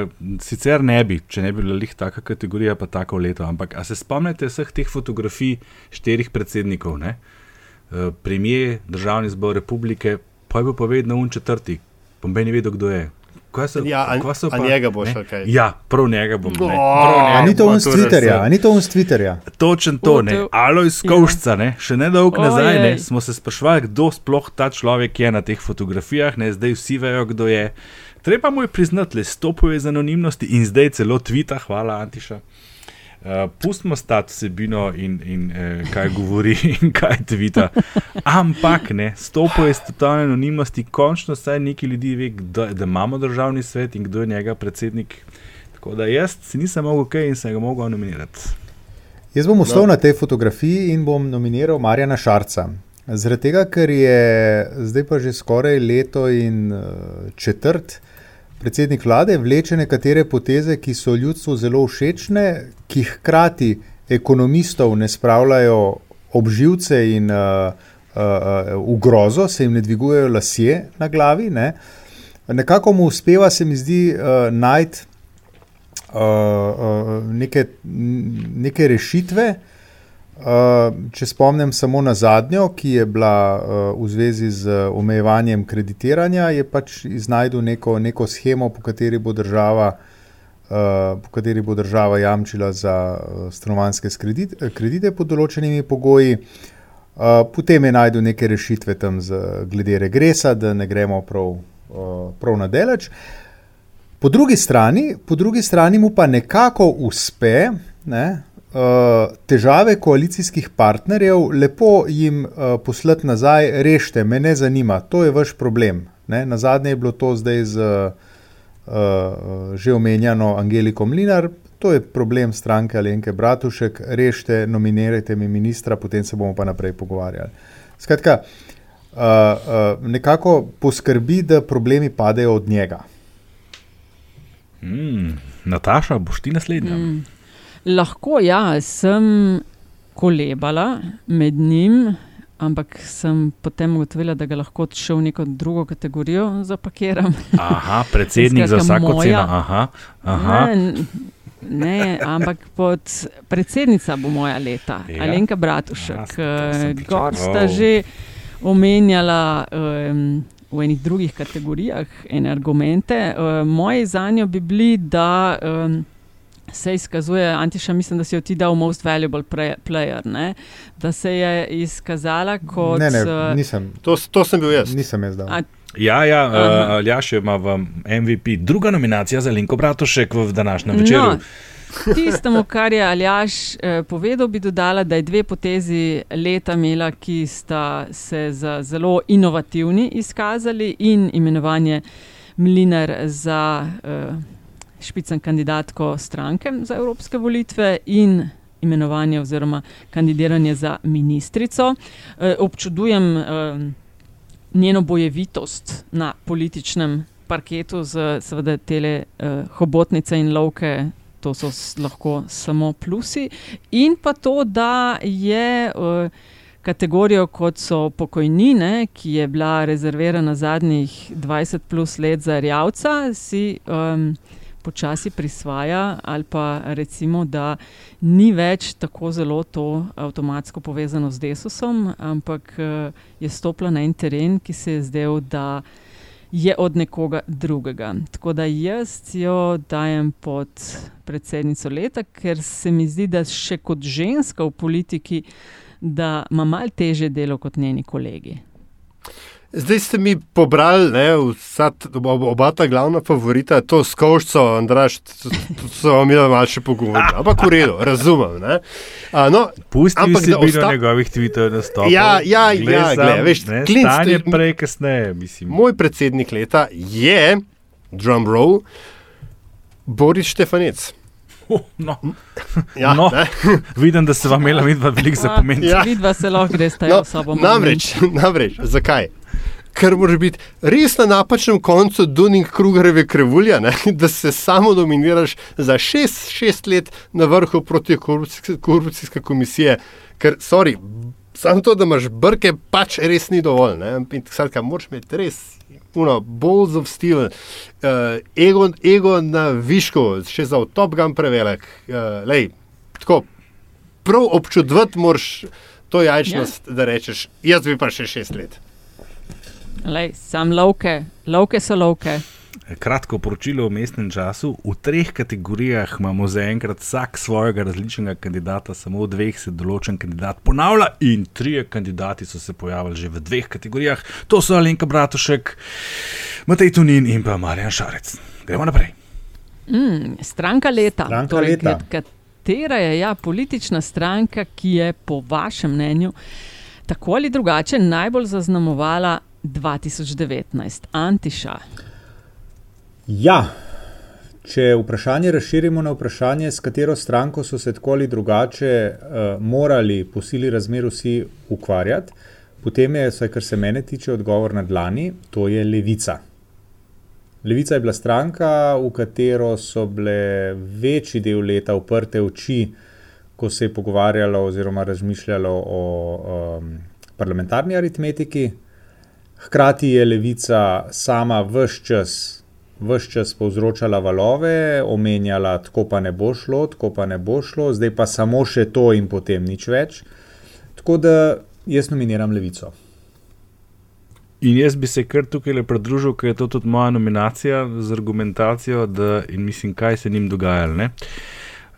sicer ne bi, če ne bi bila lih taka kategorija, pa tako leto. Ampak se spomnite vseh teh fotografij štirih predsednikov, ne? Eh, premijer, državni zbor republike, pa je bil povedal un četrti, pomeni vedel, kdo je. So, ja, so pa, njega boš šel kaj. Ja, prav njega bom. Ne, prav njega ni to on s Twitterja, ni to on s Twitterja. Točen to, ne. Aloj Skovšca, ne. Še ne dolgo nazaj, ne. Smo se sprašvali, kdo sploh ta človek je na teh fotografijah, ne. Zdaj vsi vejo, kdo je. Treba mu je priznati, le stopuje z anonimnosti in zdaj celo tvita, hvala Antiša. Uh, pustimo stati vsebino in, in uh, kaj govori [LAUGHS] in kaj tvita. Ampak ne, stopuje s totalno anonimnosti, končno vsaj neki ljudi ve, da, da imamo državni svet in kdo je njega predsednik. Tako da jaz si nisem mogel kaj in sem ga mogel nominirati. Jaz bom ostal no. na tej fotografiji in bom nominiral Marjana Šarca. Zaradi tega, ker je zdaj pa že skoraj leto in uh, četrt predsednik vlade vleče nekatere poteze, ki so ljudstvu zelo všečne, ki hkrati ekonomistov ne spravljajo obživce in uh, uh, v grozo, se jim ne dvigujejo lasje na glavi. Ne. Nekako mu uspeva, se mi zdi, uh, najti uh, uh, neke, neke rešitve. Uh, če spomnim samo na zadnjo, ki je bila uh, v zvezi z omejevanjem kreditiranja, je pač iznajdel neko, neko schemo, po kateri bo država, uh, po kateri bo država jamčila za stanovanske kredite, kredite pod določenimi pogoji. Potem je najdel neke rešitve tam z, glede regresa, da ne gremo prav, prav na delač. Po drugi strani, po drugi strani mu pa nekako uspe. Ne, težave koalicijskih partnerjev, lepo jim uh, poslati nazaj, rešite, me ne zanima, to je vaš problem. Ne? Na zadnje je bilo to zdaj z uh, že omenjeno Angeliko Mlinar, to je problem stranke Alenke Bratušek, rešite, nominirajte mi ministra, potem se bomo pa naprej pogovarjali. Skratka, uh, uh, nekako poskrbi, da problemi padejo od njega. Mm, Nataša, boš ti naslednja? Mm. Lahko, ja, sem kolebala med njim, ampak sem potem ugotovila, da ga lahko še v neko drugo kategorijo zapakiram. Aha, [LAUGHS] predsednik za vsako moja. ceno. Aha, aha. Ne, ne, ampak pod predsednica bo moja leta, ja. Alenka Bratušek. Kot sta že omenjala. Um, V enih drugih kategorijah, in argumente. Uh, moji za njo bi bili, da um, se izkazuje, Antiša, mislim, da si jo ti dal most valuable player, ne? da se je izkazala kot. Ne, ne, eh, nisem. To, to sem bil jaz. Nisem jaz dal. A, Ja, ja, uh, Aljaš ima v MVP, druga nominacija za Linko Bratošek v današnjem večeru. No, tistemu, [LAUGHS] kar je Aljaš eh, povedal, bi dodala, da je dve potezi leta imela, ki sta se za zelo inovativni izkazali in imenovanje Mlinar za. Eh, špicen kandidatko stranke za evropske volitve in imenovanje oziroma kandidiranje za ministrico. E, občudujem e, njeno bojevitost na političnem parketu z seveda tele e, hobotnice in lovke. To so lahko samo plusi, in pa to, da je uh, kategorijo, kot so pokojnine, ki je bila rezervirana zadnjih 20 plus let za rjavca, si um, počasi prisvaja, ali pa recimo, da ni več tako zelo to avtomatsko povezano z desusom, ampak je stopila na en teren, ki se je zdel, da je od nekoga drugega. Tako da jaz jo dajem pod predsednico leta, ker se mi zdi, da še kot ženska v politiki, da ima malo teže delo kot njeni kolegi. Zdaj ste mi pobrali, ne, vsa, oba, ta glavna favorita, to s koščo, Andraš, to so vam imeli malo še pogovoriti. Ampak v redu, razumem. Ne. A, no, Pusti ampak si da bil osta- na njegovih Twitterjev nastopov. Ja, ja, Glej ja, sam, glej, veš, ne, Klinc- stanje prej, kasneje, mislim. Moj predsednik leta je, drum roll, Boris Štefanec. No. Ja, no, ne. [LAUGHS] vidim, da se vam imela vidva veliko za pomen. Ja. Vidva se lahko gresta No, no, sobo. namreč, namreč, zakaj? Ker moraš biti res na napačnem koncu Dunning Krugerjeve krivulje, ne? [LAUGHS] da se samo nominiraš za šest, šest let na vrhu proti korupcijske, korupcijske komisije. Ker, sorry, samo to, da imaš brke, pač res ni dovolj. Ne? In skratka, moraš imeti res. Uno, balls of steel, uh, ego, ego na višku, še za Top Gun prevelik. Uh, lej, tako, prav občudovati moraš to jajčnost, ja. da rečeš, jaz bi pa še šest let. Lej, sam lovke, lovke so lovke. Kratko poročilo o mestnem času. V treh kategorijah imamo zaenkrat vsak svojega različnega kandidata, samo v dveh se določen kandidat ponavlja, in trije kandidati so se pojavili že v dveh kategorijah. To so Alenka Bratušek, Matej Tunin in pa Marjan Šarec. Gremo naprej. Mm, stranka leta. Stranka torej, leta. kat- Katera je ja, politična stranka, ki je po vašem mnenju tako ali drugače najbolj zaznamovala 2019? Antiša. Ja, če vprašanje razširimo na vprašanje, s katero stranko so se tako ali drugače uh, morali po sili razmer vsi ukvarjati, potem je, vsaj kar se mene tiče, odgovor na dlani, to je levica. Levica je bila stranka, v katero so bile večji del leta uprte oči, ko se je pogovarjalo oziroma razmišljalo o um, parlamentarni aritmetiki. Hkrati je levica sama vse čas, vse čas povzročala valove, omenjala, tako pa ne bo šlo, tako pa ne bo šlo, zdaj pa samo še to in potem nič več. Tako da jaz nominiram levico. In jaz bi se kar tukaj le pridružil, ker je to tudi moja nominacija z argumentacijo, da in mislim, kaj se jim dogajalo.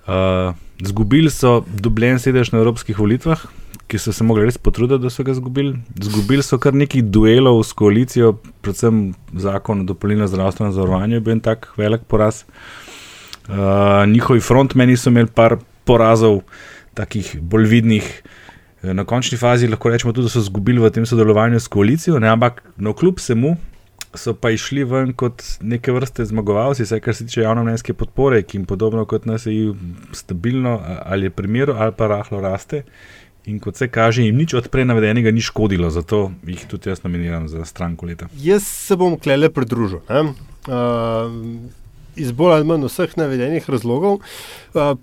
Uh, zgubili so dobljen sedež na evropskih volitvah, ki so se mogli res potruditi, da so ga izgubili. Zgubili so kar nekaj duelov s koalicijo, predvsem zakon o dopolnilnem zdravstvenem zavarovanju je bil en tak velik poraz. Uh, njihovi frontmeni so imeli par porazov, takih bolj vidnih. Na končni fazi lahko rečemo tudi, da so izgubili v tem sodelovanju s koalicijo, ne, ampak na kljub vsemu so pa išli ven kot neke vrste zmagovalci, vsaj kar se tiče javnomnenjske podpore, ki jim podobno kot nas je stabilno ali je primeru ali pa rahlo raste. In kot se kaže, jim nič od prej navedenega ni škodilo, zato jih tudi jaz nominiram za stranko leta. Jaz se bom klele pridružil. Uh, iz bolj ali manj vseh navedenih razlogov. Uh,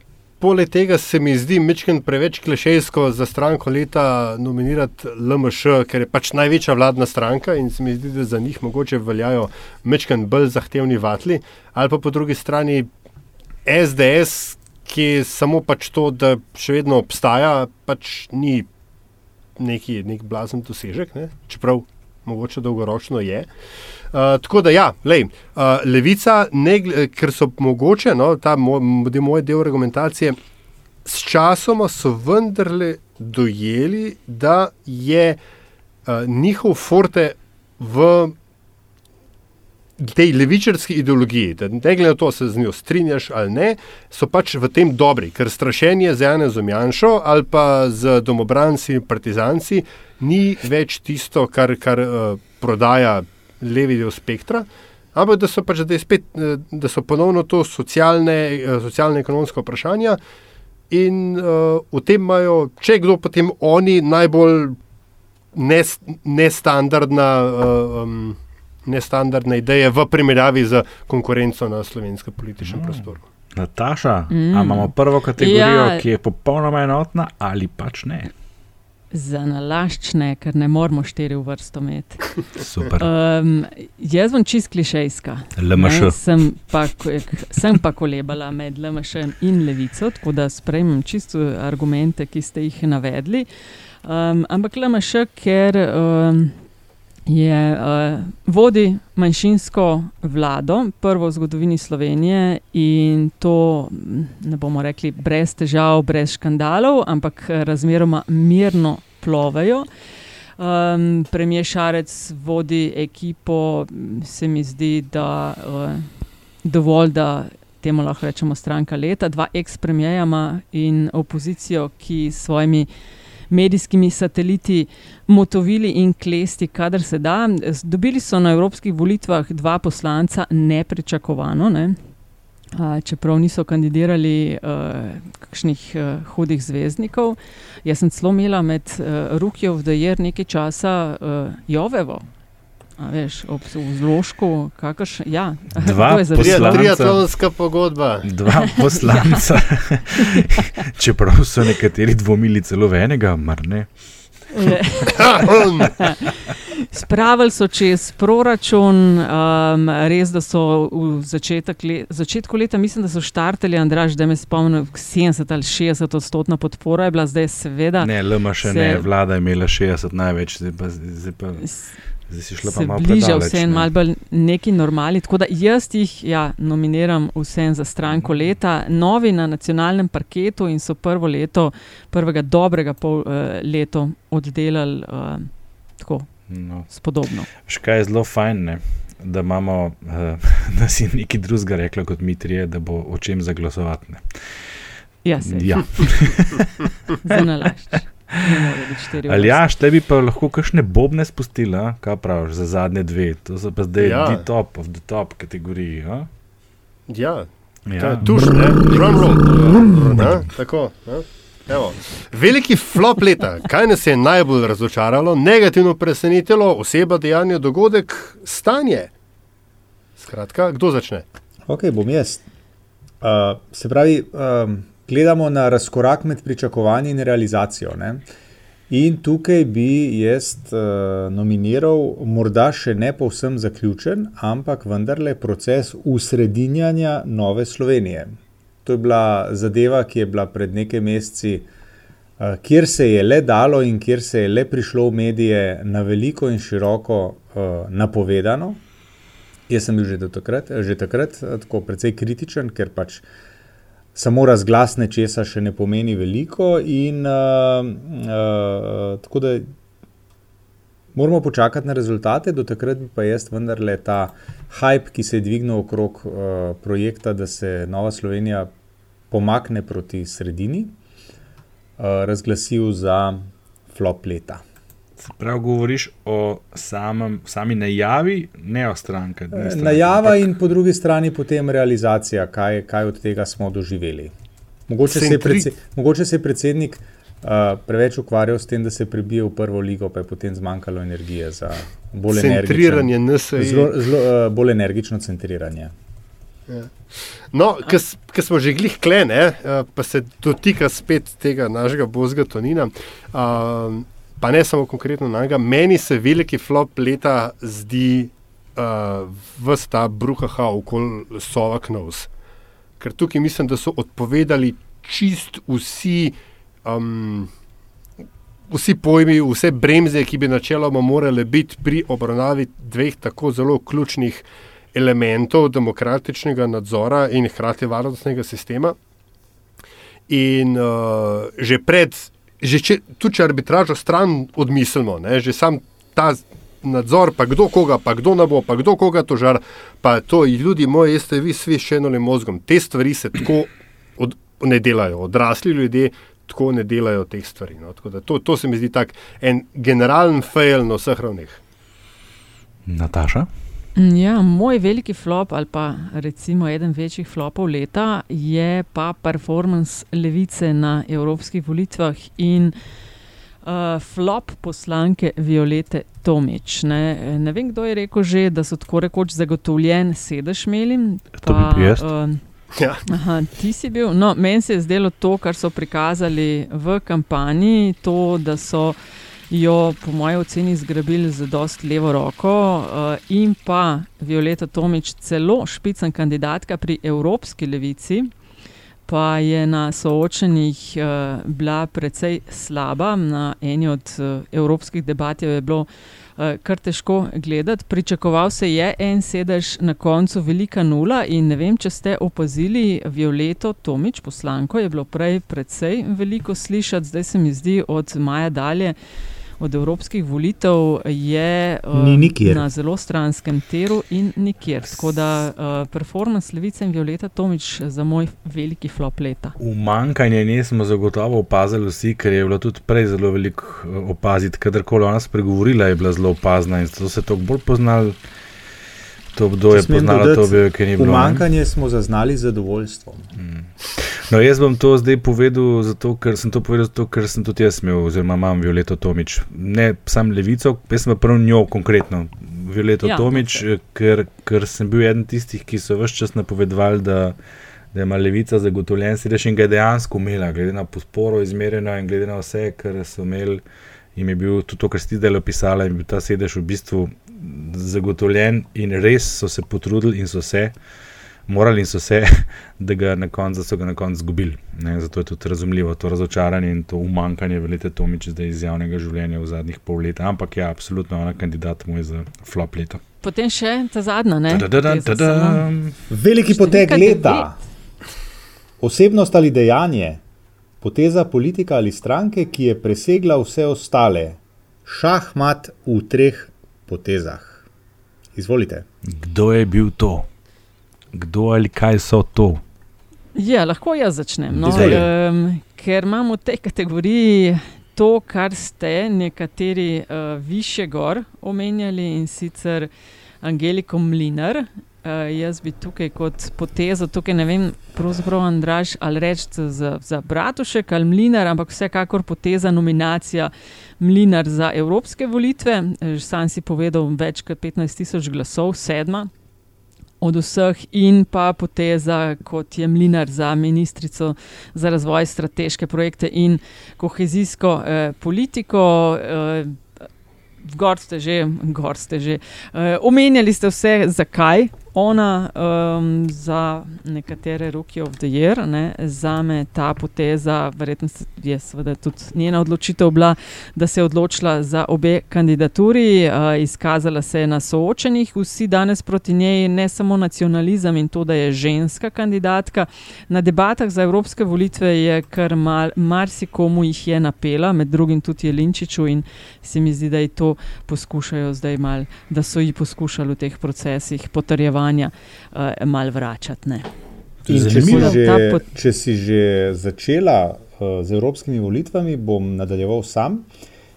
Poleg tega se mi zdi mečken preveč klešejsko za stranko leta nominirati LMŠ, ker je pač največja vladna stranka in se mi zdi, da za njih mogoče veljajo mečken bolj zahtevni vatli. Ali pa po drugi strani SDS, ki samo pač to, da še vedno obstaja, pač ni neki nek blazen dosežek, ne? čeprav mogoče dolgoročno je. Uh, tako da, ja, lej, uh, levica, ne, ker so mogoče, no, ta moj, moj del argumentacije, s časoma so vendarle dojeli, da je uh, njihov forte v tej levičarski ideologiji, da ne glede na to, se z njo strinjaš ali ne, so pač v tem dobri, ker strašenje z Janezom Janšo ali pa z domobranci in partizanci ni več tisto, kar, kar uh, prodaja levi del spektra, ampak da so pač da spet, eh, da so ponovno to socialne, eh, vprašanja in uh, v tem imajo, če kdo, potem oni najbolj nes, nestandardna. Uh, um, Nestandardne ideje v primerjavi z konkurenco na slovenskem političnem mm. prostoru. Nataša, Mm. imamo prvo kategorijo, Ja. ki je popolnoma enotna ali pač ne. Za nalaščne, ker ne moramo štiri v vrsto imeti. [LAUGHS] Super. Um, jaz sem čist klišejska. LMŠ. Ne, Sem pa, sem pa kolebala med LMŠ in levico, tako da sprejmem čisto argumente, ki ste jih navedli. Um, ampak LMŠ, ker um, je uh, vodi manjšinsko vlado, prvo v zgodovini Slovenije in to mm, ne bomo rekli brez težav, brez škandalov, ampak razmeroma mirno plovejo. Um, Premijer Šarec vodi ekipo, m, se mi zdi, da uh, dovolj, da temu lahko rečemo stranka leta, dva ex-premijeja ima in opozicijo, ki s svojimi medijskimi sateliti motovili in klesti, kadar se da. Dobili so na evropskih volitvah dva poslanca nepričakovano. Ne? Čeprav niso kandidirali uh, kakšnih uh, hudih zvezdnikov, jaz sem celo imela med uh, Rukijo v Dajer nekaj časa uh, Jovevo, a veš, ob vzložku, kakrš, ja, Dva [LAUGHS] je zapisal? poslanca. Triatlonska pogodba. Dva [LAUGHS] poslanca. [LAUGHS] Čeprav so nekateri dvomili celo v enega, mar ne. Spravili so čez proračun, um, res da so v začetek le, začetku leta, mislim, da so štartali, Andraž, da me spomnim, 70 ali 60 odstotna podpora je bila, zdaj seveda. Ne, LMŠ se- ne, vlada je imela 60 največ, zdaj pa, zdaj pa zdaj si šla pa malo predaleč, vse en ne. malo bolj neki normali. Tako da jaz jih ja, nominiram vsem za stranko leta, novi na nacionalnem parketu in so prvo leto, prvega dobrega pol uh, leto oddelali uh, tako No. spodobno. Škaj je zelo fajn, ne? da imamo, uh, [LAUGHS] da si nekaj drugega rekla kot mi trije, da bo o čem zaglasovati. ne. Ja, saj. ja. [LAUGHS] Za nalašč. Ali ja, tebi pa lahko kakšne bobne spustila, kaj praviš za zadnje dve, to so pa zdaj Ja. ja. top of the top kategoriji. A? Ja, Ja. ja. tuš, ne, drum roll. Ne, tako, ne. Evo. Veliki flop leta. Kaj nas je najbolj razočaralo, negativno presenetilo, oseba, dejanje, dogodek, stanje? Skratka, kdo začne? Ok, bom jaz. Uh, se pravi, um, gledamo na razkorak med pričakovanji in realizacijo. Ne? In tukaj bi jaz uh, nominiral, morda še ne povsem zaključen, ampak vendarle proces usredinjanja Nove Slovenije. To je bila zadeva, ki je bila pred nekaj meseci, uh, kjer se je le dalo in kjer se je le prišlo v medije na veliko in široko uh, napovedano. Jaz sem bil že, takrat, že takrat tako precej kritičen, ker pač samo razglas nečesa še ne pomeni veliko. In, uh, uh, tako da moramo počakati na rezultate, do takrat bi pa jaz vendarle ta hype, ki se je dvignil okrog uh, projekta, da se Nova Slovenija pomakne proti sredini, uh, razglasil za flop leta. Prav govoriš o samem, sami najavi, ne o strankah. ne stranki, Najava ampak- in po drugi strani potem realizacija, kaj, kaj od tega smo doživeli. Mogoče se je, predse, mogoče se je predsednik uh, preveč ukvarjal s tem, da se prebije v prvo ligo, pa je potem zmanjkalo energije za bolj Centriranje zelo, zelo, uh, bolj energično centriranje. Ja. No, ker smo že glih klene, eh, pa se dotika spet tega našega bozga Tonina. Um, pa ne samo konkretno na njega, meni se veliki flop leta zdi uh, vsta ta bruhaha okoli Sova Knovs. Ker tukaj mislim, da so odpovedali čist vsi. Um, Vsi pojmi, vse bremze, ki bi načeloma morale biti pri obravnavi dveh tako zelo ključnih elementov demokratičnega nadzora in hkrati varnostnega sistema. In uh, že pred, že če, tudi če arbitražo stran odmislimo, ne, že sam ta nadzor, pa kdo koga, pa kdo ne bo, pa kdo koga tožar, pa to, ljudi moji, jeste vi svi še enolim mozgom. Te stvari se tako od, ne delajo, odrasli ljudje tako ne delajo teh stvari. No. Tako da To, to se mi zdi tak en generalen fail na vseh ravneh. Nataša? Mm, Ja, moj veliki flop, ali pa recimo eden večjih flopov leta, je pa performance levice na evropskih volitvah in uh, flop poslanke Violete Tomič. Ne, ne vem, kdo je rekel že, da so tako rekoč zagotovljen sedež imeli. To bi bil jaz. uh, Ja. Aha, ti si bil. No, meni se je zdelo to, kar so prikazali v kampanji, to, da so jo, po mojem oceni, zgrabili z dost levo roko uh, in pa Violeta Tomič, celo špicen kandidatka pri Evropski levici. Pa je na soočenjih uh, bila precej slaba. Na eni od uh, evropskih debat je bilo uh, kar težko gledati. Pričakoval se je en sedež, na koncu velika nula. In ne vem, če ste opazili, Violeto Tomič, poslanko, je bilo prej precej veliko slišati, zdaj se mi zdi od maja dalje. Od evropskih volitev je uh, na zelo stranskem teru in nikjer. Tako da uh, performance Levice in Violeta Tomič za moj veliki flop leta. Umankanje nje smo zagotovo opazili vsi, ker je bilo tudi prej zelo veliko opaziti. Kadarkoli ona spregovorila, je bila zelo opazna in zato se je to bolj poznalo. To obdobje je poznalo, to bi, ker ni bilo. Umankanje smo zaznali z zadovoljstvom. Hmm. No, jaz bom to zdaj povedal, zato, ker sem to povedal, zato, ker sem tudi jaz imel, oziroma imam Violeto Tomič. Ne sam levico, jaz sem pa prav njo konkretno, Violeto ja, Tomič, okay. ker, ker sem bil eden tistih, ki so vse čas napovedovali, da, da ima levica zagotovljen sedež in ga je dejansko imela, glede na podporo izmerjeno in glede na vse, kar so imeli. In je bil tudi to, kar ste zdaj opisali, in bil ta sedež v bistvu zagotovljen, in res so se potrudili in so se morali so se, [LAUGHS] da, ga konc, da so ga na koncu izgubili. Zato je tudi razumljivo to razočaranje in to umankanje velite Tomiče zdaj iz javnega življenja v zadnjih pol leta. Ampak ja, absolutno ona kandidat mu je za flop leto. Potem še ta zadnja, ne? Da, da, da, da, da. Veliki potek leta. Osebnost ali dejanje, poteza politika ali stranke, ki je presegla vse ostale, šahmat v treh potezah. Izvolite. Kdo je bil to? kdo ali kaj so to? Ja, lahko jaz začnem. No, um, ker imamo v tej kategoriji to, kar ste nekateri uh, više gor omenjali in sicer Angeliko Mlinar. Uh, jaz bi tukaj kot potezo, tukaj ne vem, pravzaprav Andraš ali reči za, za Bratušek ali Mlinar, ampak vsekakor poteza nominacija Mlinar za evropske volitve. Sam si povedal, več kot 15 tisoč glasov, sedma od vseh, in pa poteza, kot je Mlinar za ministrico za razvoj strateške projekte in kohezijsko eh, politiko. Eh, Gor ste že, gor ste že. Uh, omenjali ste vse, zakaj ona um, za nekatere roke of the year, ne, za me ta poteza, verjetno je seveda tudi njena odločitev bila, da se je odločila za obe kandidaturi, uh, izkazala se je na soočenjih, vsi danes proti njej, ne samo nacionalizem in to, da je ženska kandidatka. Na debatah za evropske volitve je kar mal, marsikomu jih je napela, med drugim tudi Jelinčiču in se mi zdi, da ji to poskušajo zdaj mal, da so ji poskušali v teh procesih potrjevati delovanja uh, malo vračati. Če si, že, pot... če si že začela uh, z evropskimi volitvami, bom nadaljeval sam.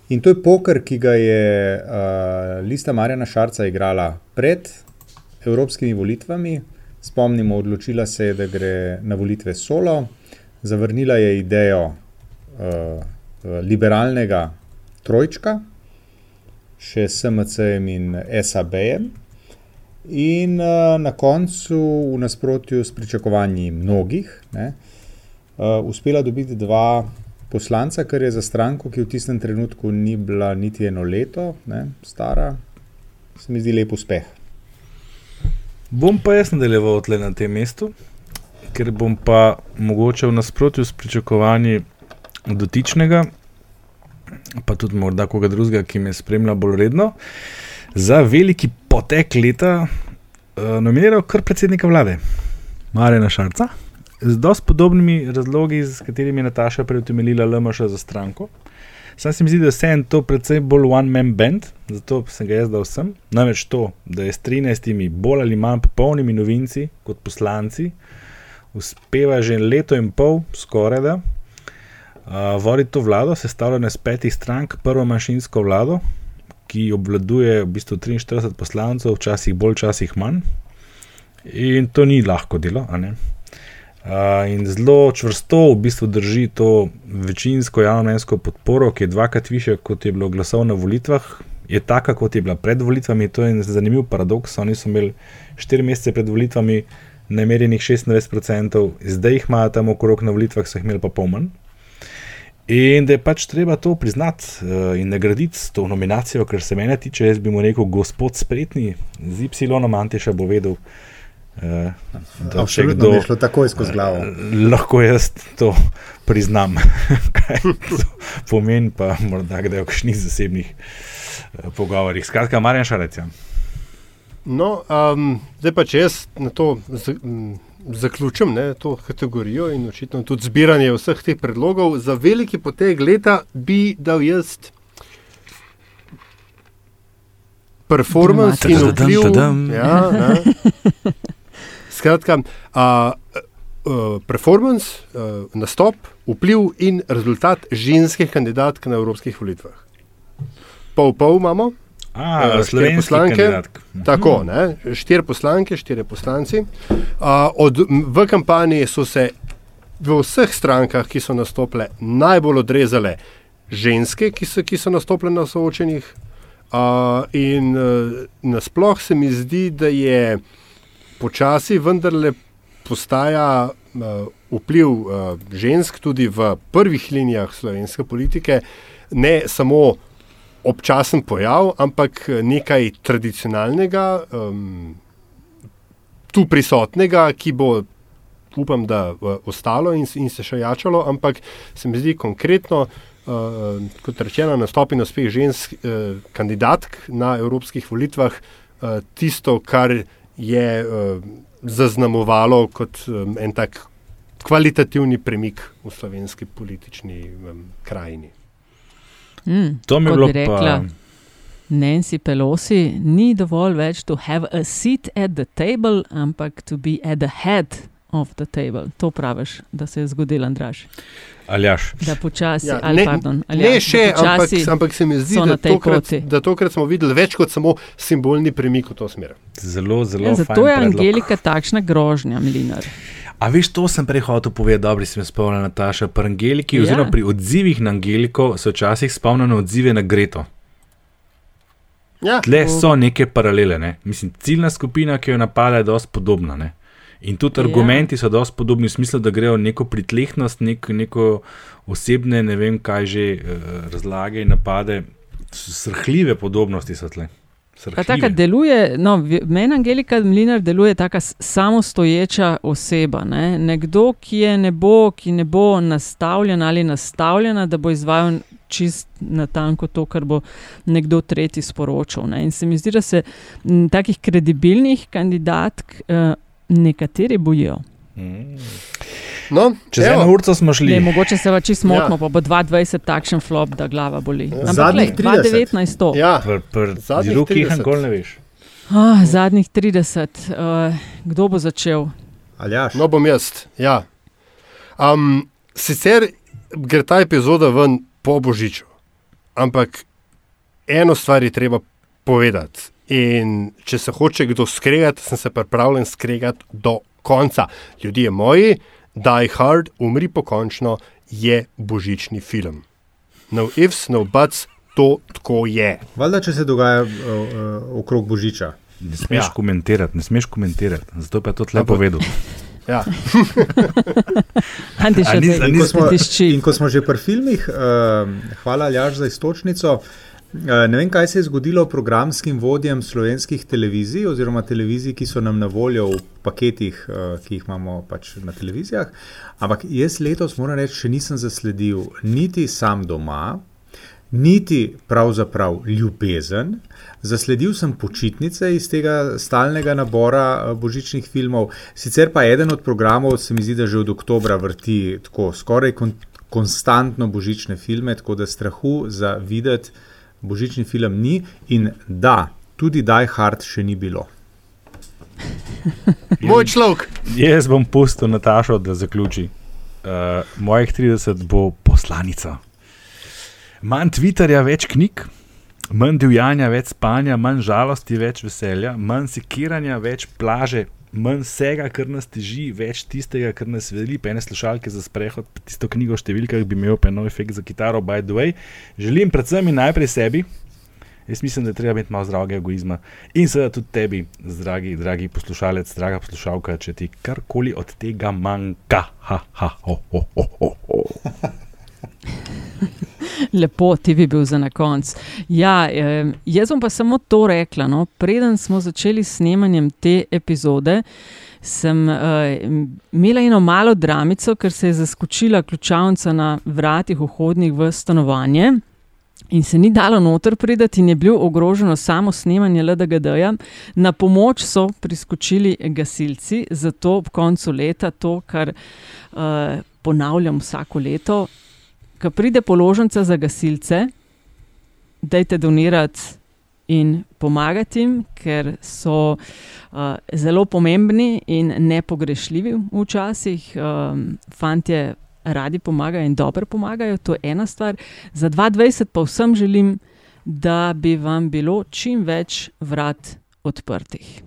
In to je poker, ki ga je uh, Lista Marjana Šarca igrala pred evropskimi volitvami. Spomnimo, odločila se je, da gre na volitve solo, zavrnila je idejo uh, liberalnega trojčka, še SMC-jem in SAB-jem. In uh, na koncu, v nasprotju s pričakovanji mnogih, ne, uh, uspela dobiti dva poslanca, kar je za stranko, ki v tistem trenutku ni bila niti eno leto ne, stara, se mi zdi lep uspeh. Bom pa jaz nadaljeval tle na tem mestu, ker bom pa mogoče v nasprotju s pričakovanji dotičnega, pa tudi morda koga drugega, ki me spremlja bolj redno za veliki potek leta uh, nominiral kar predsednika vlade, Marina Šarca, z dosti podobnimi razlogi, s katerimi je Nataša preutemeljila LMŠ za stranko. Sam se mi zdi, da je en to predvsem bolj one-man band, zato sem ga jaz dal sem. Namreč to, da je s 13 bolj ali manj popolnimi novinci kot poslanci, uspeva že leto in pol, skoraj da, uh, voditi to vlado, sestavljeno iz petih strank, prvo manjšinsko vlado, ki obvladuje v bistvu 43 poslancev, včasih bolj, včasih manj. In to ni lahko delo. Uh, in zelo čvrsto v bistvu drži to večinsko javno-mnenjsko podporo, ki je dvakrat više, kot je bilo glasov na volitvah, je taka, kot je bila pred volitvami. To je zanimiv paradoks. Oni so imeli štiri mesece pred volitvami namerjenih 26%, zdaj jih imajo tam okrog na volitvah, so jih imeli pa pomen. In da je pač treba to priznati uh, in nagraditi s to nominacijo, ker se mene tiče, jaz bi mu rekel, gospod spretni, z Y, Antiša bo vedel. Uh, da če Absolutno kdo je šlo takoj skozi glavo. Uh, lahko jaz to priznam, [LAUGHS] kaj to pomeni, pa morda kdaj v kakšnih zasebnih uh, pogovorih. Skratka, Marjan Šarec. Ja. No, um, zdaj pa če jaz na to z, m, zaključim ne, to kategorijo in očitno tudi zbiranje vseh teh predlogov, za veliki poteg leta bi dal jaz performance in vpliv. Ja, ne. Skratka, a, a, performance, a, nastop, vpliv in rezultat ženskih kandidatk na evropskih volitvah. Pol pol imamo. A, Eh, štiri slovenskih poslanke, kandidatk. tako, ne, štiri poslanke, štiri poslanci. Uh, od, v kampanji so se v vseh strankah, ki so nastopile, najbolj odrezale ženske, ki so, ki so nastopile na soočenjih. Uh, in uh, nasploh se mi zdi, da je počasi vendarle postaja uh, vpliv žensk tudi v prvih linijah slovenske politike, ne samo občasen pojav, ampak nekaj tradicionalnega, um, tu prisotnega, ki bo, upam, da uh, ostalo in, in se še jačalo, ampak se mi zdi konkretno, uh, kot rečeno, nastop in uspeh žensk uh, kandidatk na evropskih volitvah, uh, tisto, kar je uh, zaznamovalo kot um, en tak kvalitativni premik v slovenski politični um, krajini. Mm, To mi je bilo bi rekla pa- Nancy Pelosi, ni dovolj več to have a seat at the table, ampak to be at the head of the table. To praviš, da se je zgodil, Andraš. Aljaš. Da počasi, Ja, ali ne, pardon, ali ne še, ampak, ampak se mi zdi, da tokrat, da tokrat smo videli več kot samo simbolni premik v to smer. Zelo, zelo. Ja, zato je predlog. Angelika takšna grožnja, Milinar. A veš, to sem prej hotel povedati, dobro si me spomnil, Nataša. Pri Angeliki, Ja. oziroma pri odzivih na Angeliko, se včasih spomnim na odzive na Greto. Ja, Tle so neke paralele. Ne? Mislim, ciljna skupina, ki jo napada, je dosti podobna. Ne? In tudi Ja. argumenti so dosti podobni v smislu, da grejo neko pritlehnost, nek, neko osebne, ne vem kaj že, eh, razlage in napade. Srhljive podobnosti so tle. Taka Srhljive. deluje, no, meni Angelika Mlinar deluje tako samostoječa oseba. Ne? Nekdo, ki je ne bo, ki ne bo nastavljen ali nastavljena, da bo izvajal čist natanko to, kar bo nekdo tretji sporočal. Ne? In se mi zdi, da se m, takih kredibilnih kandidatk uh, nekateri bojijo. Mm. No, Čez evo. eno uro smo šli. Ne, mogoče se pa čisto motimo, Ja. ja. pa bo 2,20 takšen flop, da glava boli. Ampak Zadnjih lej, 30. 2,19 to. Ja, Pr, pr, Zadnjih drugih 30. nikoli ne veš. Ah, zadnjih 30. Uh, kdo bo začel? Aljaš. no bom jaz. Ja. Um, sicer gre ta epizoda ven po Božiču, ampak eno stvar je treba povedati. In če se hoče kdo skregati, sem se pripravljen skregati do konca. Ljudje moji, Die Hard, umri pokončno, je božični film. No ifs, no buts, to tako je. Valjda, če se dogaja uh, uh, okrog Božiča. Ne smeš Ja. komentirati, ne smeš komentirati. Zato pa je to Ampak- povedal. [LAUGHS] Ja. [LAUGHS] Antiša, A ni- da a In ko, smo, in ko smo že pri filmih, uh, hvala Aljaš za istočnico. Uh, ne vem, kaj se je zgodilo programskim vodjem slovenskih televizij, oziroma televizij, ki so nam na voljo v paketih, uh, ki jih imamo pač na televizijah. Ampak jaz letos, moram reči, še nisem zasledil niti sam doma, niti pravzaprav ljubezen. Zasledil sem počitnice iz tega stalnega nabora eh, božičnih filmov, sicer pa eden od programov se mi zdi, da že od oktobra vrti tako skoraj kon konstantno božične filme, tako da strahu za videti božični film ni in da, tudi Die Hard še ni bilo. [LAUGHS] Moj človek. Jaz bom pustil Natašo, da zaključi. Uh, mojih 30 bo poslanica. Manj Twitterja, več knjig, manj divjanja, več spanja, manj žalosti, več veselja, manj sekiranja, več plaže, manj vsega, kar nas teži, več tistega, kar nas veseli, pa ene slušalke za sprehod, tisto knjigo o številkah bi imel, pa nov efekt za kitaro, by the way. Želim predvsem in najprej sebi, Jaz mislim, da je treba imeti malo zdravega egoizma in seveda tudi tebi, dragi, dragi poslušalec, draga poslušalka, če ti karkoli od tega manjka. Ha, ha, ho, ho, ho, ho. [LAUGHS] Lepo, ti bi bil za na konec. Ja, eh, jaz bom pa samo to rekla. No, preden smo začeli s snemanjem te epizode, sem uh, imela eno malo dramico, ker se je zaskočila ključavnica na vratih vhodnih v stanovanje. In se ni dalo noter priti, in je bilo ogroženo samo snemanje LDGD-ja. Na pomoč so priskočili gasilci, zato ob koncu leta to, kar uh, ponavljam vsako leto, ko pride položnica za gasilce, dajte donirati in pomagati jim, ker so uh, zelo pomembni in nepogrešljivi včasih. Um, fantje radi pomagajo in dobro pomagajo, to je ena stvar. Za 2020 pa vsem želim, da bi vam bilo čim več vrat odprtih.